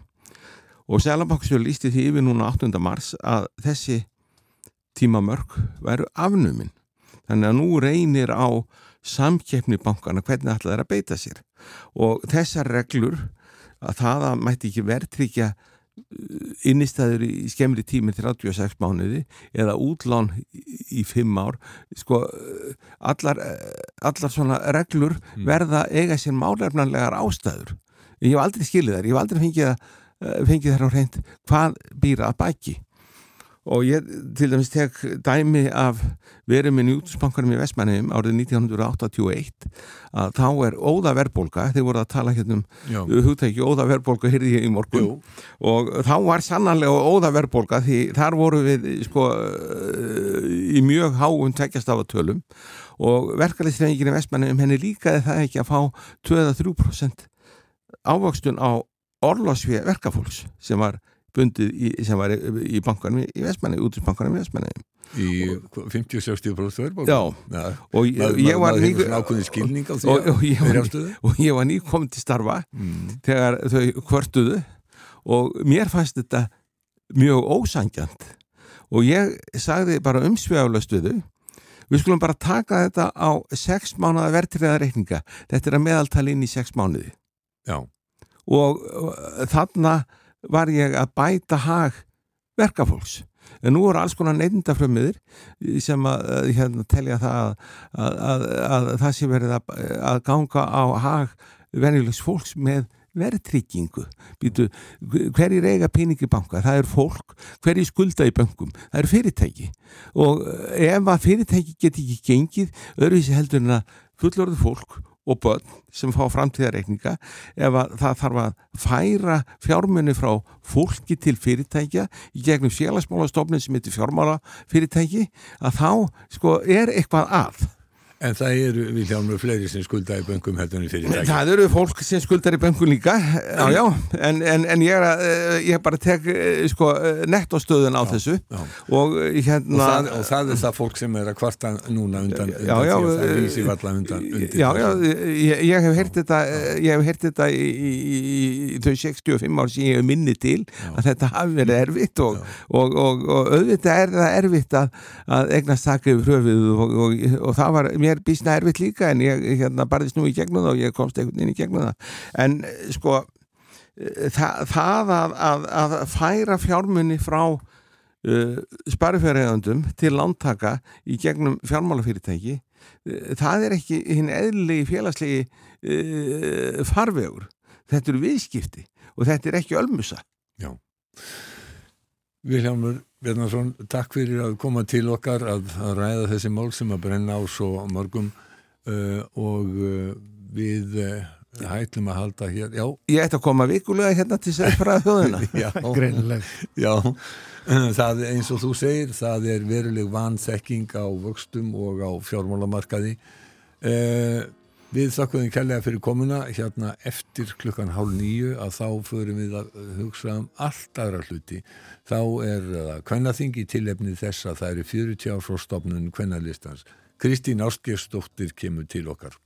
og Sælabanksfjörn lísti því yfir núna 8. mars að þessi tímamörk væru afnuminn þannig að nú reynir á samkeppni bankana hvernig ætla þeir að beita sér? Og þessar reglur að það að mætti ekki verðtryggja uh, innistæður í skemmri tími til 86 mánuði eða útlán í 5 ár sko uh, allar, uh, allar svona reglur mm. verða eiga sér málefnanlegar ástæður. Ég hef aldrei skilið þær, ég hef aldrei fengið, fengið þær á reynd hvað býra að bæki og ég til dæmis tek dæmi af verið minn í útspunkkarum í Vestmannheim árið 1981 að þá er óða verðbólka þeir voru að tala hérna um hugtæki óða verðbólka hyrði ég í morgun. Jú. og þá var sannanlega óða verðbólka því þar voru við sko í mjög háum tveggjastafatölum. Og verkefliðsreifingin í Vestmannheim henni líkaði það ekki að fá 2-3% ávöxtun á orlásfið verkafólks sem var bundið í, sem var í, í bankanum í Vestmanni, útrisbankanum í Vestmanni Í 50-60% verðbólku? Já, ja. og ég, ég var ný og, og, og ég var nýkominn til starfa mm. þegar þau kvörtuðu og mér fannst þetta mjög ósangjant og ég sagði bara umsvegulegst við þau við skulum bara taka þetta á 6 mánuða verðtriða reikninga þetta er að meðaltali inn í 6 mánuði Já. og, og þarna var ég að bæta hag verkafólks. En nú eru alls konar neyndafrömmiðir sem að hérna, telja það að, að, að, að það sé verið að ganga á hag venjulegs fólks með verðtryggingu. Hverjir eiga peningi banka? Það er fólk, hverjir skulda í bankum það eru fyrirtæki. Og ef að fyrirtæki get ekki gengið öðruvísi heldur en að fullorðu fólk og börn sem fá framtíðareikninga ef það þarf að færa fjármunni frá fólki til fyrirtækja í gegnum félagsmálastofnin sem heitir fjármálafyrirtæki að þá sko er eitthvað að En það eru við hljóðum fleiri sem skuldar í böngum heldur en fyrirtæki. Það eru fólk sem skuldar í böngum líka, já, já, en, en, en ég, er að, eh, ég bara tek eh, sko, eh, nettóstöðun á já, þessu já. og hérna... Og það, og það er það fólk sem er að kvarta núna undan, undan já, því að það vísi valla undan. Já, já, ég, ég hef heyrt þetta, ég hef heyrt þetta í, í, í, þau 65 ár sem ég hef minni til að þetta hafi verið erfitt og, og, og, og auðvitað er það erfitt að, að eignast taka yfir höfuð og það var mér er bísna erfitt líka en ég hérna, barðist nú í gegnum það og ég komst einhvern veginn í gegnum það. En sko það, það að, að, að færa fjármunni frá uh, sparifjörðegandum til lántaka í gegnum fjármálafyrirtæki það er ekki hinn eðlilegi félagslegi uh, farvegur. Þetta eru viðskipti og þetta er ekki ölmusa. Já Viljámur Bjarnarsson, takk fyrir að koma til okkar að, að ræða þessi mál sem að brenna á svo mörgum uh, og uh, við uh, hættum að halda hér, já. Ég ætti að koma vikulega hérna til Sæfraða þjóðina. já, Greinileg. Já, það eins og þú segir, það er veruleg vanþekking á vöxtum og á fjármálamarkaði. Eh, við þakkuðum kærlega fyrir komuna hérna eftir klukkan hálf nýju að þá förum við að hugsa um allt aðra hluti. Þá er það kvennaþingi tilefnið þess að það eru 40 ár frá stopnun kvennalistans. Kristín Ástgersdóttir kemur til okkar.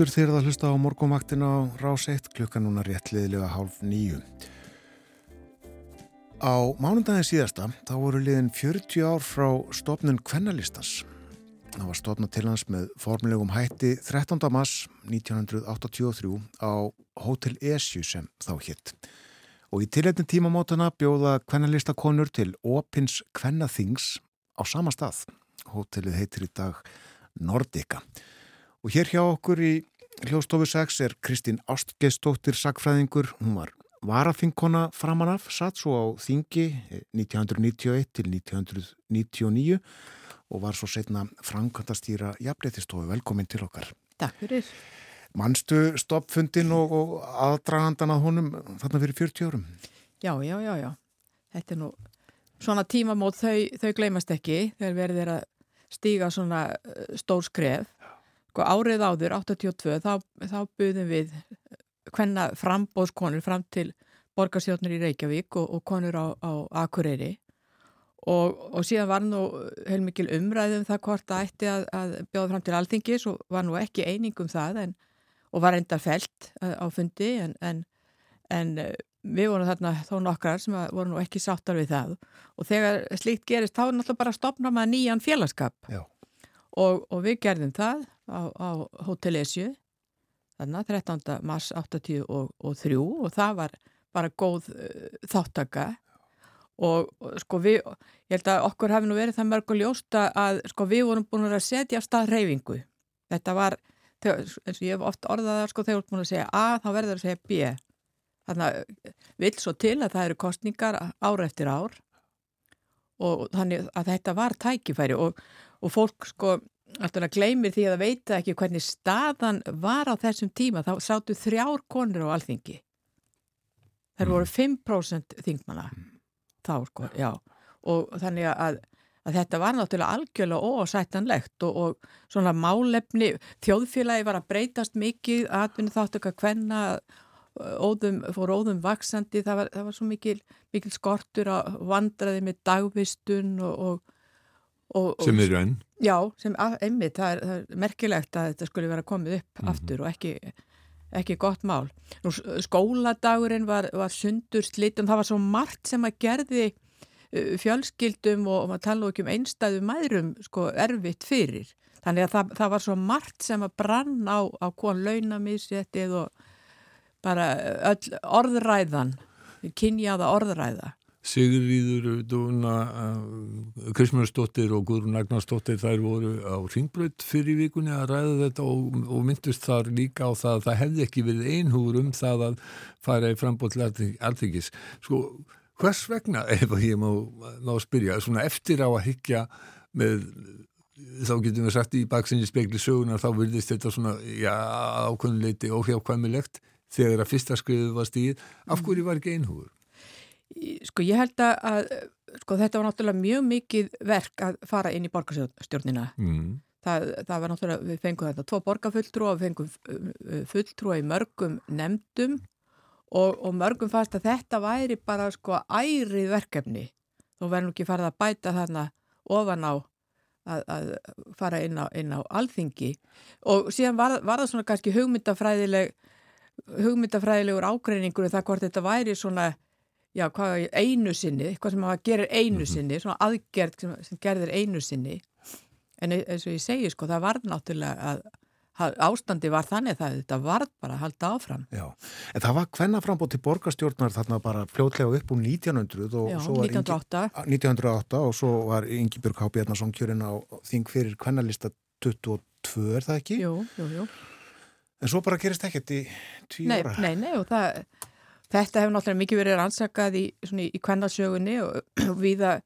Aftur þegar það hlusta á morgumvaktin á rás 1 klukkan núna réttliðilega hálf nýju. Á mánundagin síðasta þá voru liðin 40 ár frá stopnun Kvennalistans. Það var stopnað til hans með formulegum hætti 13. mars 1983 á Hotel Esju sem þá hitt. Og í tilhættin tímamótana bjóða kvennalistakonur til Opins Kvennathings á sama stað. Hotelið heitir í dag Nordica. Og hér hjá okkur í hljóstofu 6 er Kristín Ástgeistóttir sagfræðingur. Hún var varaþingkona framanaf, satt svo á þingi 1991 til 1999 og var svo setna framkvæmtastýra jafnleitistofu. Velkomin til okkar. Takk fyrir. Manstu stoppfundin og, og aðdragandan að honum þarna fyrir 40 árum? Já, já, já, já. Þetta er nú svona tímamót, þau, þau gleymast ekki þegar verður að stíga svona uh, stór skref. Sko árið áður, 82, þá, þá buðum við hvenna frambóðskonur fram til borgarsjónur í Reykjavík og, og konur á, á Akureyri. Og, og síðan var nú heilmikil umræðum það hvort að ætti að, að bjóða fram til alþingis og var nú ekki einingum það en, og var enda felt á fundi en, en, en við vorum þarna þó nokkrar sem voru nú ekki sáttar við það. Og þegar slíkt gerist þá er náttúrulega bara að stopna maður nýjan félagskap og, og við gerðum það á, á Hotel Esju þarna 13. mars 83 og, og, það var bara góð uh, þáttaka og, sko við, ég held að okkur hafi nú verið það mörg og ljósta að sko við vorum búin að setja af stað reyfingu þetta var, eins og ég hef oft orðað það sko þegar við erum búin að segja A þá verður það að segja B. Þannig að vil svo til að það eru kostningar ár eftir ár. Og þannig að þetta var tækifæri og fólk sko alltaf gleymir því að það veit ekki hvernig staðan var á þessum tíma. Þá sáttu þrjár konur á alþingi. Þær voru 5% þingmanna þá sko, já. Og þannig að, að þetta var náttúrulega algjörlega ósættanlegt og, og svona málefni, þjóðfélagi var að breytast mikið, atvinni þátt ekki að hvenna óðum, fór óðum vaksandi, það var, það var svo mikil, mikil skortur að vandraði með dagvistun og, og Og, sem eru enn? Já, sem einmitt, það er, það er merkilegt að þetta skulle vera komið upp mm -hmm. aftur og ekki, ekki gott mál. Nú, skóladagurinn var, var sundur slitum, það var svo margt sem að gerði uh, fjölskyldum og, og maður tala ekki um einstæðu mærum sko, erfitt fyrir. Þannig að það, það var svo margt sem að brann á, á hvon launamísjetið og bara öll orðræðan, kynjaða orðræða. Sigurvíður, Dúna, uh, Kristmjörnsdóttir og Guðrún Agnarsdóttir þær voru á ringbröð fyrir vikunni að ræða þetta og, og myndust þar líka á það að það hefði ekki verið einhúr um það að fara í frambótt til alþingis. Sko, hvers vegna, ef ég má, má spyrja, svona eftir á að higgja með, þá getum við sagt í baksinni spekli sögunar, þá virðist þetta svona, já, ákvönduleiti óhjákvæmilegt þegar að fyrsta skriðu var stíð, af hverju var ekki einhúr? Sko ég held að sko, þetta var náttúrulega mjög mikið verk að fara inn í borgarstjórnina. Mm. Það, það var náttúrulega, við fengum þetta tvo borgarfulltrúa, við fengum fulltrúa í mörgum nefndum og, og mörgum fast að þetta væri bara sko ærið verkefni þó verðum ekki farið að bæta þarna ofan á að, að fara inn á, inn á alþingi og síðan var, var það svona kannski hugmyndafræðileg hugmyndafræðilegur ágreiningur um það hvort þetta væri svona já, hvað, einu sinni, hvað sem að gerir einu mhm. sinni, svona aðgerð sem, sem gerðir einu sinni en eins og ég segi sko, það var náttúrulega að ástandi var þannig það þetta var bara að halda áfram Já, en það var hvenna frambót til borgarstjórnar þarna bara fljótlega upp úr 1900 og Já, 1908 Ingi, 1908 og svo var Ingi Björg H. Bjarnason kjörinn á þing fyrir hvennalista 22 er það ekki? Jú, jú, jú En svo bara gerist ekkert í tíu ára Nei, nei, og það þetta hefur náttúrulega mikið verið rannsakað í, í hvennalsögunni og, og viða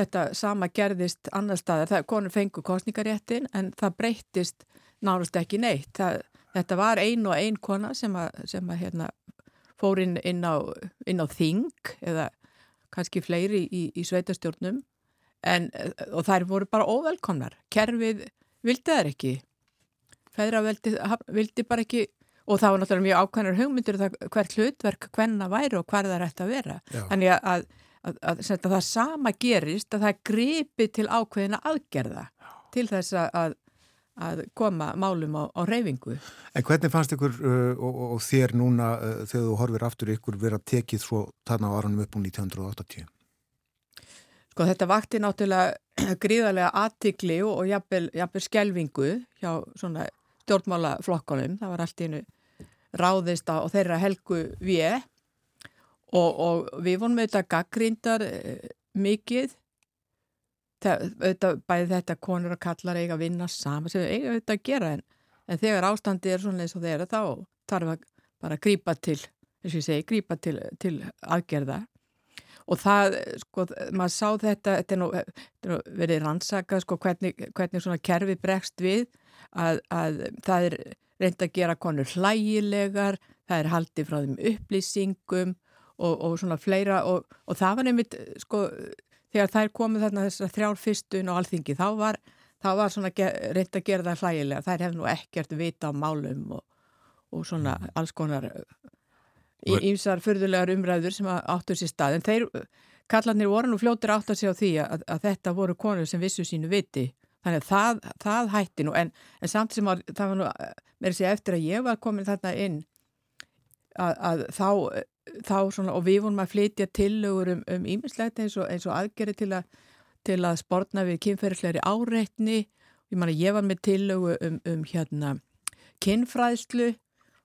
þetta sama gerðist annar staðar, það konur fengu kostningaréttin en það breyttist nánast ekki neitt. Það, þetta var ein og ein kona sem að, sem að hérna, fór inn, inn, á, inn á þing eða kannski fleiri í, í sveitastjórnum en, og þær voru bara óvelkomnar. Kerfið vildi þær ekki. Vildi, vildi bara ekki og það var náttúrulega mjög ákvæmur hugmyndir um hvert hlutverk hvenna væri og hver það ætti að vera. Já. Þannig að, að, að, að það sama gerist að það gripi til ákveðina aðgerða til þess að að koma málum á, á reyfingu. En hvernig fannst ykkur uh, og, og þér núna uh, þegar þú horfir aftur ykkur vera tekið svo þarna á aðranum upp um 1980? Sko þetta vakti náttúrulega gríðarlega aðtikli og, og jafnvel, skjelvingu hjá svona stjórnmálaflokkonum. Það var allt í hennu ráðist á þeirra helgu við og, og við vonum auðvitað gaggrindar eh, mikið. Auðvitað bæði þetta konur og kallar eiga að vinna saman sem eiga auðvitað að gera. En, en þegar ástandi er svona eins og þeirra þá þarf að bara grípa til eins og ég segi, grípa til, til aðgerða. Og það, sko, maður sá þetta þetta er nú, þetta er nú verið rannsaka sko, hvernig, hvernig svona kerfi bregst við að, að það er reynd að gera konur hlægilegar það er haldið frá þeim upplýsingum og, og svona fleira og, og það var nefnitt, sko þegar þær komið þarna þessar þrjár fyrstun og alþingi þá var, þá var svona reynd að gera það hlægilega. Þær hefði nú ekkert vita á málum og, og svona mm. alls konar ímsar fyrðulegar umræður sem áttur sér stað. En þeir kallarnir voru nú fljóttir átt að segja á því að, að þetta voru konur sem vissu sínu viti þannig að það, það hætti nú. En, en samt sem að, það var nú með þessi eftir að ég var komin þarna inn að, að þá þá svona, og við vorum að flytja tillögur um, um ímislegt eins og, eins og aðgeri til, a, til að spórna við kynferðisleiri áreitni. Ég man að ég var með tillögu um, um hérna kynfræðslu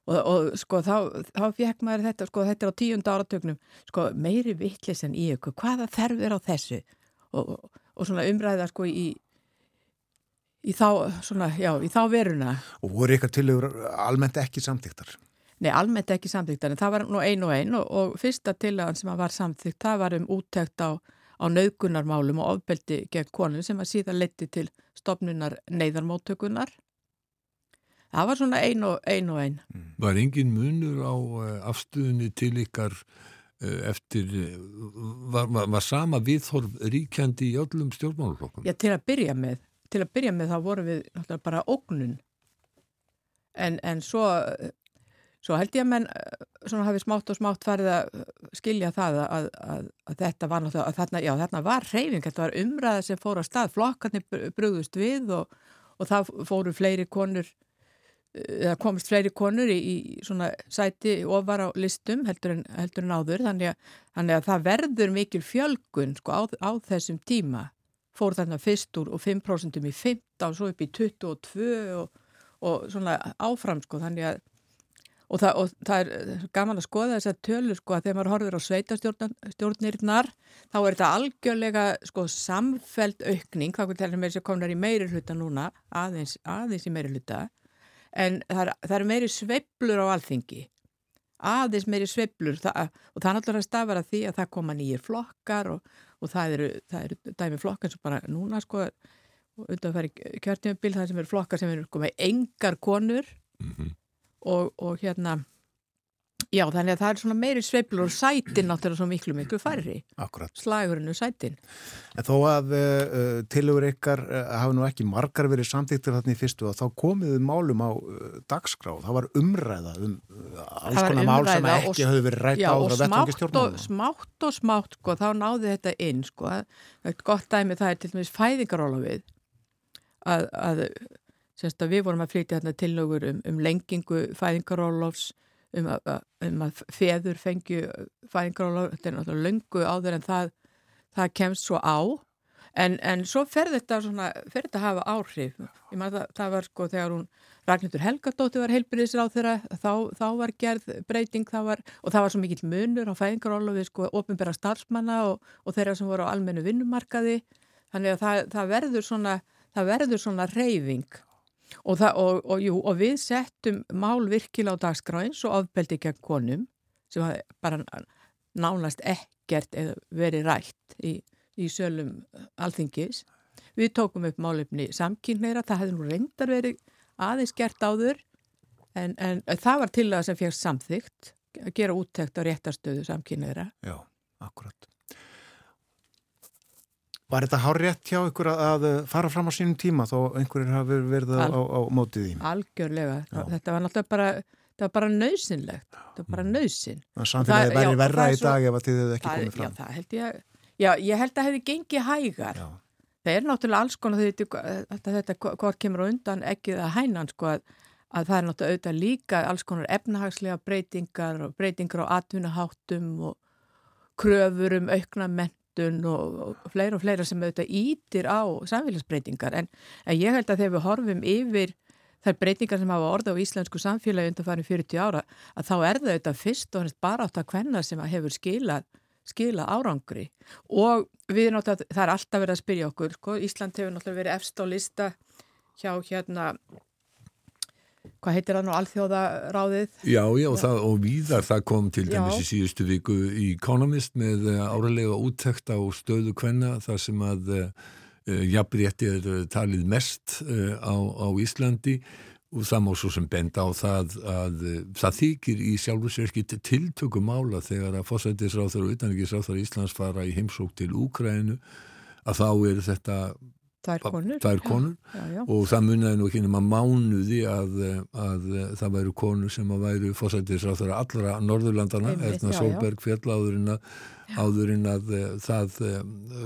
og, og sko þá, þá fekk maður þetta, sko þetta er á tíunda áratögnum sko meiri vittlis en í ykkur hvaða þerf er á þessu? Og, og svona umræða sko í í þá, svona, já, í þá veruna Og voru ykkar tillögur almennt ekki samtíktar? Nei, almennt ekki samþýgt, en það var nú ein og ein og, og fyrsta tillagan sem var samþýgt, það var um úttækt á, á naukunarmálum og ofbeldi gegn konum sem var síðan leti til stopnunar neyðarmóttökunar. Það var svona ein og ein. Og ein. Mm. Var engin munur á uh, afstuðinni til ykkar uh, eftir, uh, var, var, var sama viðhorf ríkjandi í öllum stjórnmáluflokkum? Já, til að byrja með, til að byrja með þá voru við bara ógnun. En, en svo Svo held ég að menn eh, svona hafi smátt og smátt farið að skilja það að, að, að þetta var náttúrulega, að þarna, já þarna var reyfing, þetta var umræða sem fór á stað, flokkarnir brúðust við og, og það fóru fleiri konur, eh, eða komist fleiri konur í, í svona sæti ofar á listum heldur en, heldur en áður, þannig að, þannig að það verður mikil fjölgun sko á, á þessum tíma, fór þarna fyrst úr og 5% í 15 og svo upp í 22 og, og svona áfram sko, þannig að Og það, og það er gaman að skoða þess að tölur sko að þegar maður horfir á sveitastjórnirnar þá er þetta algjörlega sko samfelt aukning, hvað er þetta með þess að komnar í meiri hluta núna, aðeins, aðeins í meiri hluta, en það er, það er meiri sveiblur á alþingi, aðeins meiri sveiblur það, og það er stafar að því að það koma nýjir flokkar og, og það eru, eru dæmi flokkar sem bara núna sko, undan að færi kjörtjumabil það sem eru flokkar sem eru komið engar konur. Mm og, og hérna Já, þannig að það er svona meiri sveiflur og sætin náttúrulega svo miklu miklu færri. Akkurat. Slagurinn og sætin. En þó að uh, tilugur ykkar uh, hafi nú ekki margar verið samtíktir þarna í fyrstu og þá komiðu málum á uh, dagskrá. Það var umræða um alls konar mál sem ekki hafði verið rætt áður að vettvangi stjórnmála. Smátt og smátt, sko, þá náði þetta inn, sko. Er gott dæmi, það er til dæmis fæðingaróla við að, að, að við vorum að flytja þarna tilugur um, um lengingu fæðingarólofs um að, um að feður fengju fæðingaróla, þetta er náttúrulega löngu áður en það, það kemst svo á. En, en svo fer þetta svona, fer þetta að hafa áhrif. Ég maður það, það var sko þegar hún Ragnhildur Helgadóttir var heilbyrðisir á þeirra þá, þá var gerð breyting var, og það var svo mikill munur á fæðingaróla við sko ofinbæra starfsmanna og, og þeirra sem voru á almennu vinnumarkaði. Þannig að það, það verður svona það verður svona reyfing Og, það, og, og, jú, og við settum mál virkilega á dagskráins og ofbeldi gegn konum sem bara nánast ekkert verið rætt í, í sölum alþingis. Við tókum upp málefni samkynneira, það hefði nú reyndar verið aðeins gert áður en, en það var til að sem férst samþygt að gera úttekt á réttarstöðu samkynneira. Já, akkurat. Var þetta hár rétt hjá ykkur að fara fram á sínum tíma þó einhverjir hafi verið á, á, á mótið því? Algjörlega. Já. Þetta var náttúrulega bara, það var bara nöðsynlegt. Það var bara nöðsyn. Samfélagið væri verra í dag ef að þið hefði ekki það, komið fram. Já, það held ég, já, ég held að það hefði gengið hægar. Já. Það er náttúrulega alls konar þetta, þetta hvort kemur undan ekki það hænan sko að, að það er náttúrulega auðvitað líka alls konar efnahagslega breytingar og breytingar á atvinnaháttum og kröfur um aukna menn menntun og, fleira og fleira sem auðvitað ítir á samfélagsbreytingar. En, en ég held að þegar við horfum yfir þær breytingar sem hafa orða á íslensku samfélagi undan farin 40 ára að þá er það auðvitað fyrst og hennast bara átt að hvenna sem að hefur skilað skila árangri. Og við náttúrulega, það er alltaf verið að spyrja okkur sko, Ísland hefur náttúrulega verið efst á lista hjá hérna hvað heitir það nú, alþjóðaráðið? Já, já, og, það, og víðar það kom til dæmis já. í síðustu viku í Economist með eh, áralega úttekt á stöðu kvenna þar sem að uh, jafnrétti er talið mest uh, á, á Íslandi og það má svo sem benda á það að uh, það þykir í sjálfsverki tiltökum mála þegar að fósættisráþur og utanrikiðsráþur Íslands fara í heimsók til Úkrænu að þá er þetta Tvær konur. Tvær konur já, já, já. og það munnaði nú ekki nema mánuði að, að það væru konur sem að væru fósættisráþur allra Norðurlandana, Erna Solberg fjalláðurinn að, að það eh,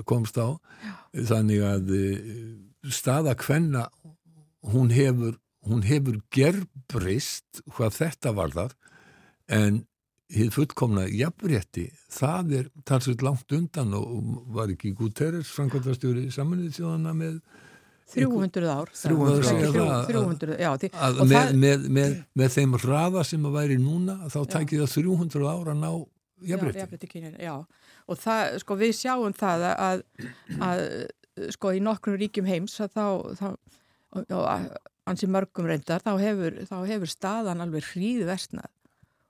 komst á. Þannig að eh, staða hvenna hún hefur, hún hefur gerbrist hvað þetta var þar en hið fullkomna jafnrétti, það er talsveit langt undan og var ekki Guterres, framkvæmtastjóri saminnið þjóðana með 300 ár 300, 300, já, því, með, það, með, með, með þeim raða sem að væri núna þá tækir það 300 ára að ná jafnrétti. og það, sko, við sjáum það að, að sko, í nokkrum ríkjum heims þá, þá og ansi mörgum reyndar þá hefur, þá hefur staðan alveg hríðversnað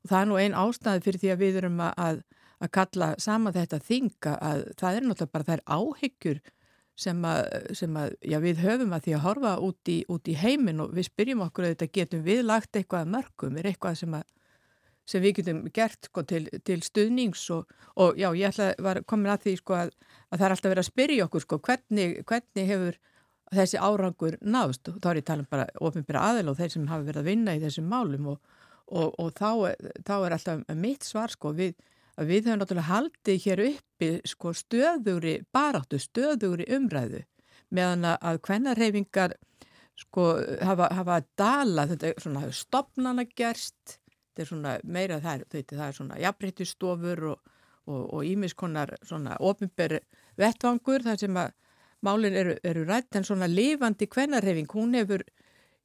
og það er nú einn ástæði fyrir því að við erum að, að kalla sama þetta þinga að það er náttúrulega bara þær áhyggjur sem að, sem að já, við höfum að því að horfa út í, út í heiminn og við spyrjum okkur að þetta getum við lagt eitthvað að mörgum, er eitthvað sem, að, sem við getum gert sko, til, til stuðnings og, og já, ég ætla að koma að því sko, að, að það er alltaf verið að spyrja okkur sko, hvernig, hvernig hefur þessi árangur náðst? Og þá er ég tala um bara ofinbæra aðel og þeir sem hafa verið að vinna í þessum málum og og, og þá, þá er alltaf mitt svar sko við að við höfum náttúrulega haldið hér uppi sko stöðugri baráttu, stöðugri umræðu meðan að hvernarhefingar sko hafa, hafa dala, þetta er svona stopnana gerst, þetta er svona meira það þetta, það er svona jafnbreytistofur og ímiskonar svona ofinberi vettvangur þar sem að málinn eru, eru rætt en svona lifandi hvernarhefing, hún hefur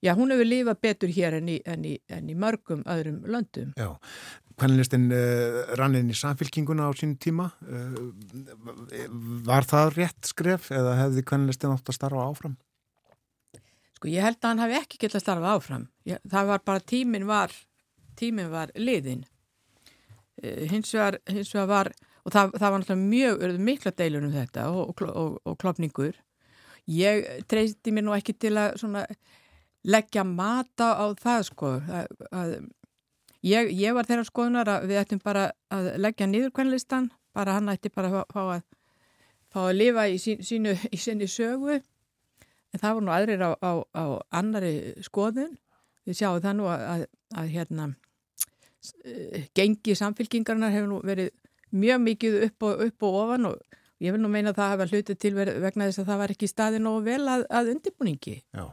Já, hún hefur lifað betur hér enn í, en í, en í mörgum öðrum löndum. Já, hvernig uh, eh, rann inn í samfélkinguna á sín tíma? Uh, var það rétt skref eða hefði hvernig átt að starfa áfram? Sko, ég held að hann hafi ekki gett að starfa áfram. Ég, það var bara, tímin var, tímin var liðin. Uh, hins, vegar, hins vegar var, og það, það var náttúrulega mjög, mikla deilur um þetta og, og, og, og klopningur. Ég treysti mér nú ekki til að svona leggja mata á það sko að, að, ég, ég var þeirra skoðunar að við ættum bara að leggja nýður kvenlistan, bara hann ætti bara að fá að, fá að lifa í, sín, sínu, í sinni sögu en það voru nú aðrir á, á, á annari skoðun við sjáum það nú að, hérna gengi samfélkingarnar hefur nú verið mjög mikið upp og, upp og ofan og ég vil nú meina að það hafa hlutið til vegna þess að það var ekki staðin og vel að, að undirbúningi. Já.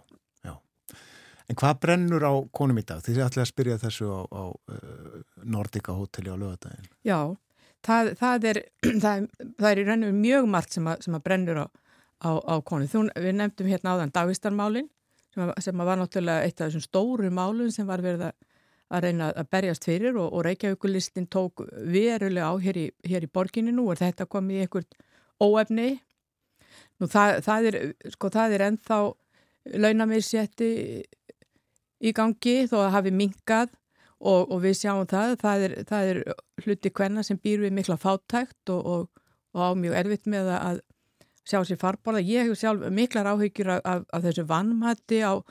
En hvað brennur á konum í dag? Þið ætlaði að spyrja þessu á, á uh, Nordica hotelli á lögadagin. Já, það, það, er, það, það er í rauninu mjög margt sem, að, sem að brennur á, á konum. Þú, við nefndum hérna áðan dagistarmálinn sem, sem var náttúrulega eitt af þessum stóru málun sem var verið að að reyna að berjast fyrir og, og Reykjavíkulistin tók verulega á hér í, hér í borginni nú og þetta kom í einhvert óefni. Nú það, er, sko er ennþá launamiðsétti í gangi þó að hafi minkað og, og við sjáum það, það er, það er hluti hvenna sem býr við mikla fátækt og, og á mjög erfitt með að sjá sér farborða. Ég hef sjálf miklar áhyggjur af, af, af þessu vannmatti á,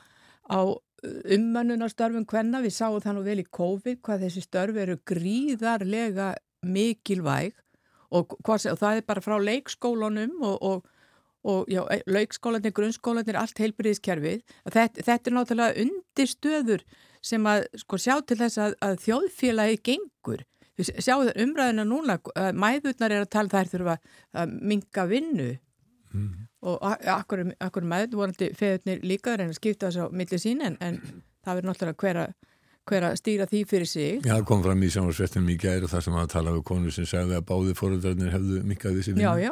á ummannunarstörfum hvenna, við sáum það nú vel í COVID hvað þessi störf eru gríðarlega mikilvæg og, og það er bara frá leikskólanum og, og, og já, leikskólanir, grunnskólanir, allt heilbriðiskerfið. Þetta, þetta er náttúrulega undir stöður sem að sko, sjá til þess að, að þjóðfélagi gengur. Við sjáum umræðina núna, mæðurnar er að tala þær þurfa að minga vinnu mm. og akkur, akkur maður vorandi feðurnir líka reyna að skipta þess á milli sín en, en það verður náttúrulega hver að hver að stýra því fyrir sig. Já, það kom fram í sjónarsvettum í gæri og það sem að tala um konu sem sagði að báði fóröldarnir hefðu mikkað þessi vinnu. Já, já,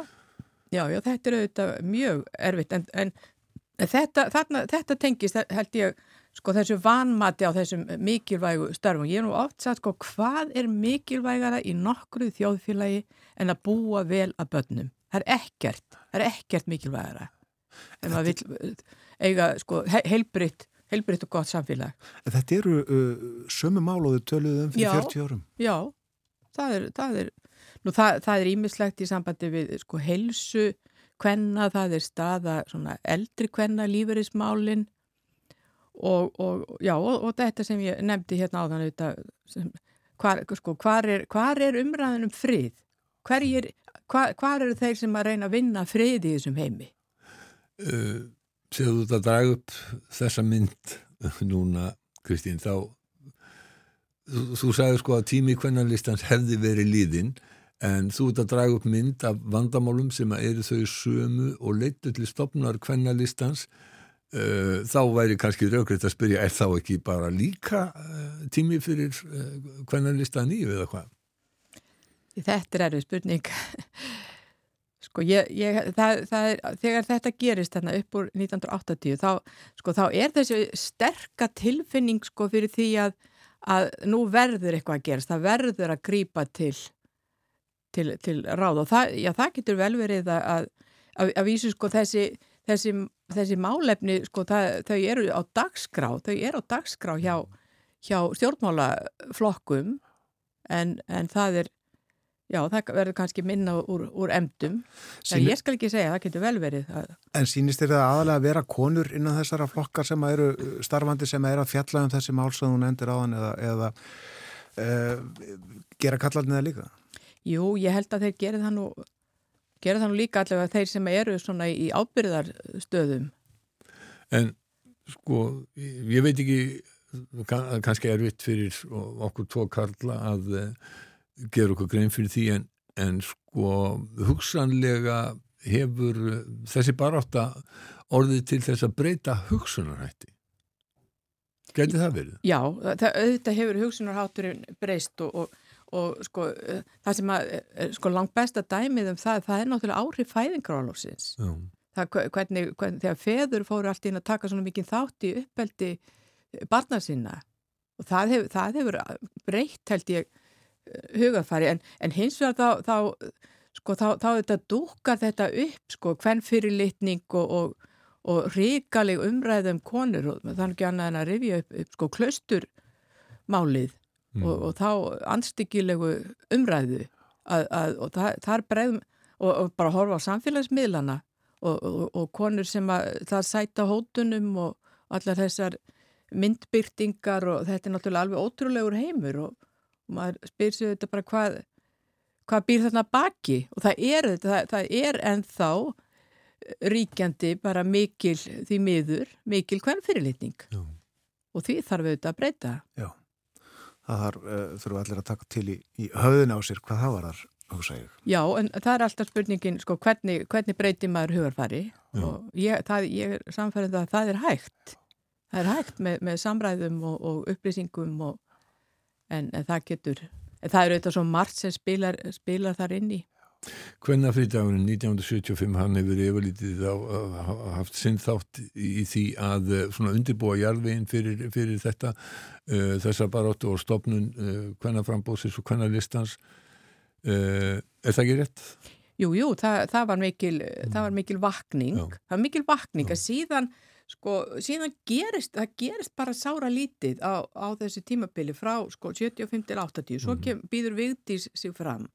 já, já, þetta er auðvitað mjög erfitt en, en þetta, þarna, þetta tengist held ég sko þessu vanmati á þessum mikilvægu starfum. Ég er nú oft sagt sko hvað er mikilvægara í nokkru þjóðfélagi en að búa vel að börnum. Það er ekkert, það er ekkert mikilvægara en maður vil eiga sko heilbritt heilbritt og gott samfélag. Þetta eru uh, sömu máluðu töluðum fyrir já, 40 árum? Já, það er, það er, nú það, það er ímislegt í sambandi við sko helsu kvenna, það er staða svona eldri kvenna líferismálin og, og já, og, og þetta sem ég nefndi hérna á þann hvar, sko, hvar er, er umræðinum frið? Hvar, hvar eru þeir sem að reyna að vinna frið í þessum heimi? Uh, Þegar þú ert að draga upp þessa mynd núna, Kristín, þá þú, þú sagði sko að tími kvennarlistans hefði verið líðinn en þú ert að draga upp mynd af vandamálum sem eru þau sömu og leittu til stopnar kvennarlistans uh, þá væri kannski raugrætt að spyrja er þá ekki bara líka uh, tími fyrir uh, kvennarlistan í eða hvað? Þetta er erfið spurning. Sko ég, ég, það, það er, þegar þetta gerist þarna upp úr 1980 þá, sko, þá er þessi sterka tilfinning sko fyrir því að, að nú verður eitthvað að gerast, það verður að grýpa til, til, til ráð og það, já, það getur vel verið að, að, að vísu sko þessi, þessi, þessi málefni sko það, þau eru á dagskrá, þau eru á dagskrá hjá, hjá stjórnmálaflokkum en, en það er Já, það verður kannski minna úr, úr emdum. Sýnir... Ég skal ekki segja, það getur vel verið. En sínist þér það aðalega að vera konur innan þessara flokkar sem eru starfandi sem er að fjalla um þessi málsöðun endur áðan eða, eða uh, gera kallarnið það líka? Jú, ég held að þeir gera það nú, gera það nú líka allavega þeir sem eru svona í ábyrðarstöðum. En sko, ég veit ekki, kannski er vitt fyrir okkur tvo karla að gera okkur grein fyrir því en, en sko hugsanlega hefur þessi baráta orðið til þess að breyta hugsunarhætti Gæti það verið? Já, það, auðvitað hefur hugsunarhátturinn breyst og, og, og sko það sem að sko langt besta dæmið um það, það er náttúrulega áhrif fæðingarálófsins það hvernig, hvernig þegar feður fóru allt inn að taka svona mikið þátt í uppeldi barna sinna. Og það hefur, það hefur breytt held ég hugafari en, en hins vegar þá, þá, sko, þá, þá þetta dúkar þetta upp sko, hvern fyrirlitning og, og, og ríkaleg umræðum konur. Og þannig annað en að rifja upp, upp sko, klausturmálið mm. og, og þá anstíkilegu umræðu að, að, og það, er bregðum og bara horfa á samfélagsmiðlana og konur sem að það sæta hótunum og allar þessar myndbyrtingar og þetta er náttúrulega alveg ótrúlegur heimur og, og maður spyr sér þetta bara hvað, hvað býr þarna baki og það er, það, það er ennþá ríkjandi bara mikil því miður, mikil hvern fyrirlitning og því þarf við þetta að breyta. Já, það þarf, uh, þurfum allir að taka til í, í höfðin á sér hvað það var þar, segir. Já, en það er alltaf spurningin, sko, hvernig, hvernig breytir maður hugarfari Já. og ég, það, ég er samfærið að það er hægt. Það er hægt með, með samræðum og, og upplýsingum og, en, en það getur, en það eru auðvitað svo margt sem spilar, spilar þar inn í. Hvenna frídagurinn 1975 hann hefur yfirlítið á, haft sinn þátt í því að eh, svona undirbúa jarðveginn fyrir, fyrir þetta uh, þessa baróttu og stopnun uh, hvenna frambóðsins og hvenna listans uh, er það ekki rétt? Jú, jú, það, það var mikil það var mikil vakning Já. það var mikil vakning Já. að síðan sko, síðan gerist, það gerist bara sára lítið á, á þessi tímabili frá sko 75 til 80 svo mm -hmm. býður vigdís sig fram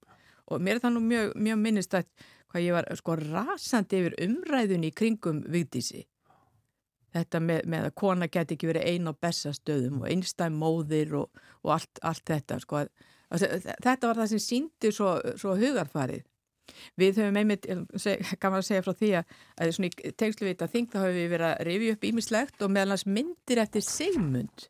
og mér er það nú mjög, mjög minnist að hvað ég var sko rasandi yfir umræðun í kringum Vigdísi. Þetta með, með að kona geti ekki verið einn á bestastöðum og einstæð móðir og, og allt, allt þetta sko að, að, þetta var það sem síndi svo, svo hugarfarið. Við höfum einmitt, kannan að segja frá því að, að svona í tegnsluvíta þing þá höfum við verið að rifja upp ímislegt og meðalans myndir eftir segmund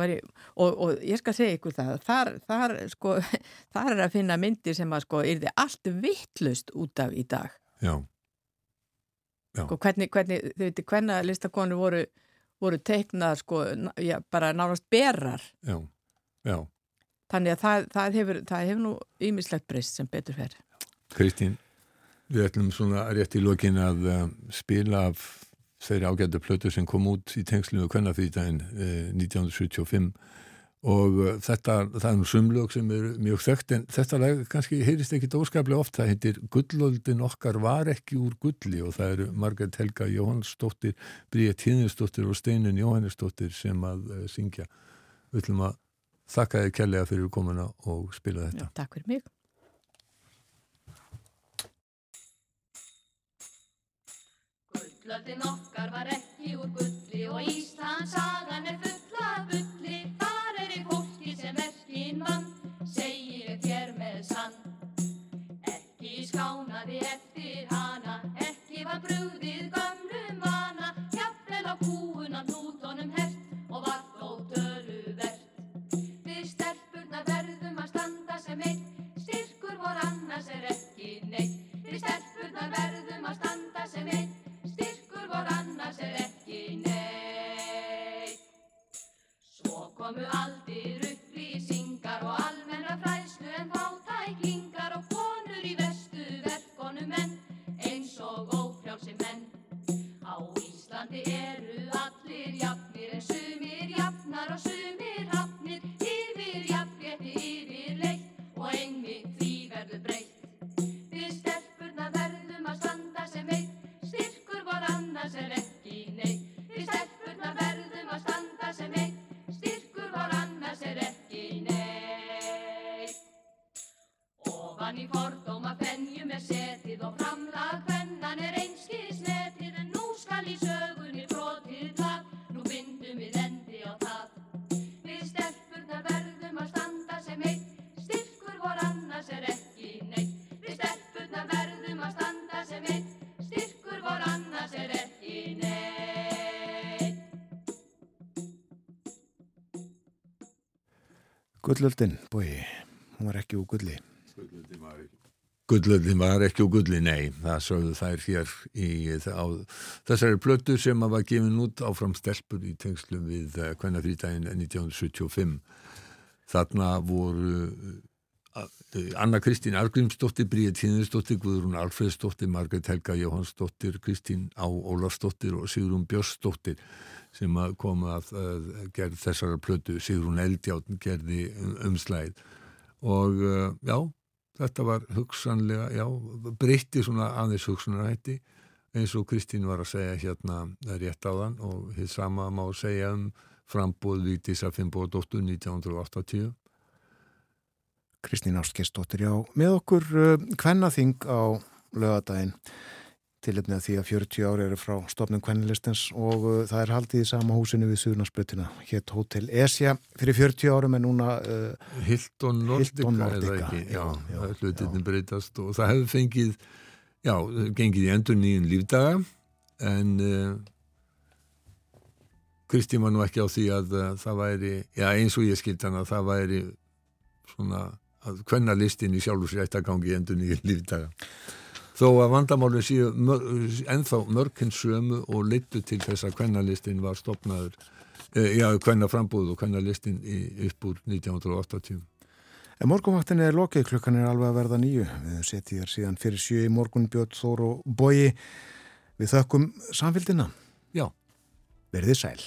veri, og, og ég skal segja ykkur það, þar, þar, sko, þar er að finna myndir sem að sko er þið allt vittlust út af í dag. Já. Já. Sko hvernig, hvernig, þau veitir, hvernig listakonu voru, voru teiknað sko, já, bara nárast berar. Já, já. Þannig að það, það hefur, það hefur nú ímislegt breyst sem betur fer. Kristín, við ætlum svona rétt í lokin að uh, spila af þeirri ágættu plötu sem kom út í tengslu með kvennafýrtægin eh, 1975 og uh, þetta, það er nú sumlög sem er mjög þögt en þetta lag kannski heyrist ekki óskaplega oft, það heitir Gullöldin okkar var ekki úr gulli og það eru Margaret Helga Jóhannsdóttir Bríða Tíðinsdóttir og Steinin Jóhannesdóttir sem að uh, syngja við ætlum að þakka þið kærlega fyrir komuna og spila þetta. Já, takk fyrir mig. Gullöldin okkar var ekki úr gulli og Íslands sagan er fulla bulli. Þar er í fólki sem verkin vann, segi ég þér með sann. Ekki skánaði eftir hana, ekki var brúðið gömlum Gullöldin, búi, hún var ekki úr gulli. Gullöldin var ekki úr gulli, nei, það sögðu þær hér í á, þessari plötu sem var gefin út áfram stelpur í tengslu við hvenna frítægin 1975. Þarna voru Anna Kristín Argrímsdóttir, Bríði Tíðinsdóttir, Guðrún Alfredsdóttir, Margret Helga Jóhannsdóttir, Kristín Á. Ólafsdóttir og Sigrún Björnsdóttir sem að koma að, að gerð þessara plötu. Sigrún Eldjátt gerði um, umslæð og uh, já, þetta var hugsanlega, já, breytti svona aðeins hugsunarætti eins og Kristín var að segja hérna rétt á þann og hitt sama má segja um frambóð Vítis að Finnbóðdóttur 1980 Kristín Áskestóttir, já, með okkur uh, kvennaþing á lögadaginn tilipnið að því að 40 ári eru frá stofnum kvennilistens og uh, það er haldið í sama húsinu við Suðurnarsbrutina, hétt Hotel Esja. Fyrir 40 árum en núna uh, Hilton Nordica, Hilton Nordica, já, já, já, hlutinni breytast og það hefur fengið, já, gengið í endur nýjum lífdaga en uh, Kristi var nú ekki á því að uh, það væri, já eins og ég skilt hann að það væri svona að hvenna listin í sjálfur sér ætti að gangi í endur nýjum lífdaga þó að vandamálinn séu mör, ennþá mörkinn sömu og leittu til þess að hvernalistin var stopnaður eh, já, hvenna frambúð og hvernalistin upp úr 1980 En morgunvaktin er lokið, klukkan er alveg að verða nýju. Við setjum þér síðan fyrir sjö í morgun Björn Þór og Bói. Við þökkum samfélgina. Já. Verðið sæl.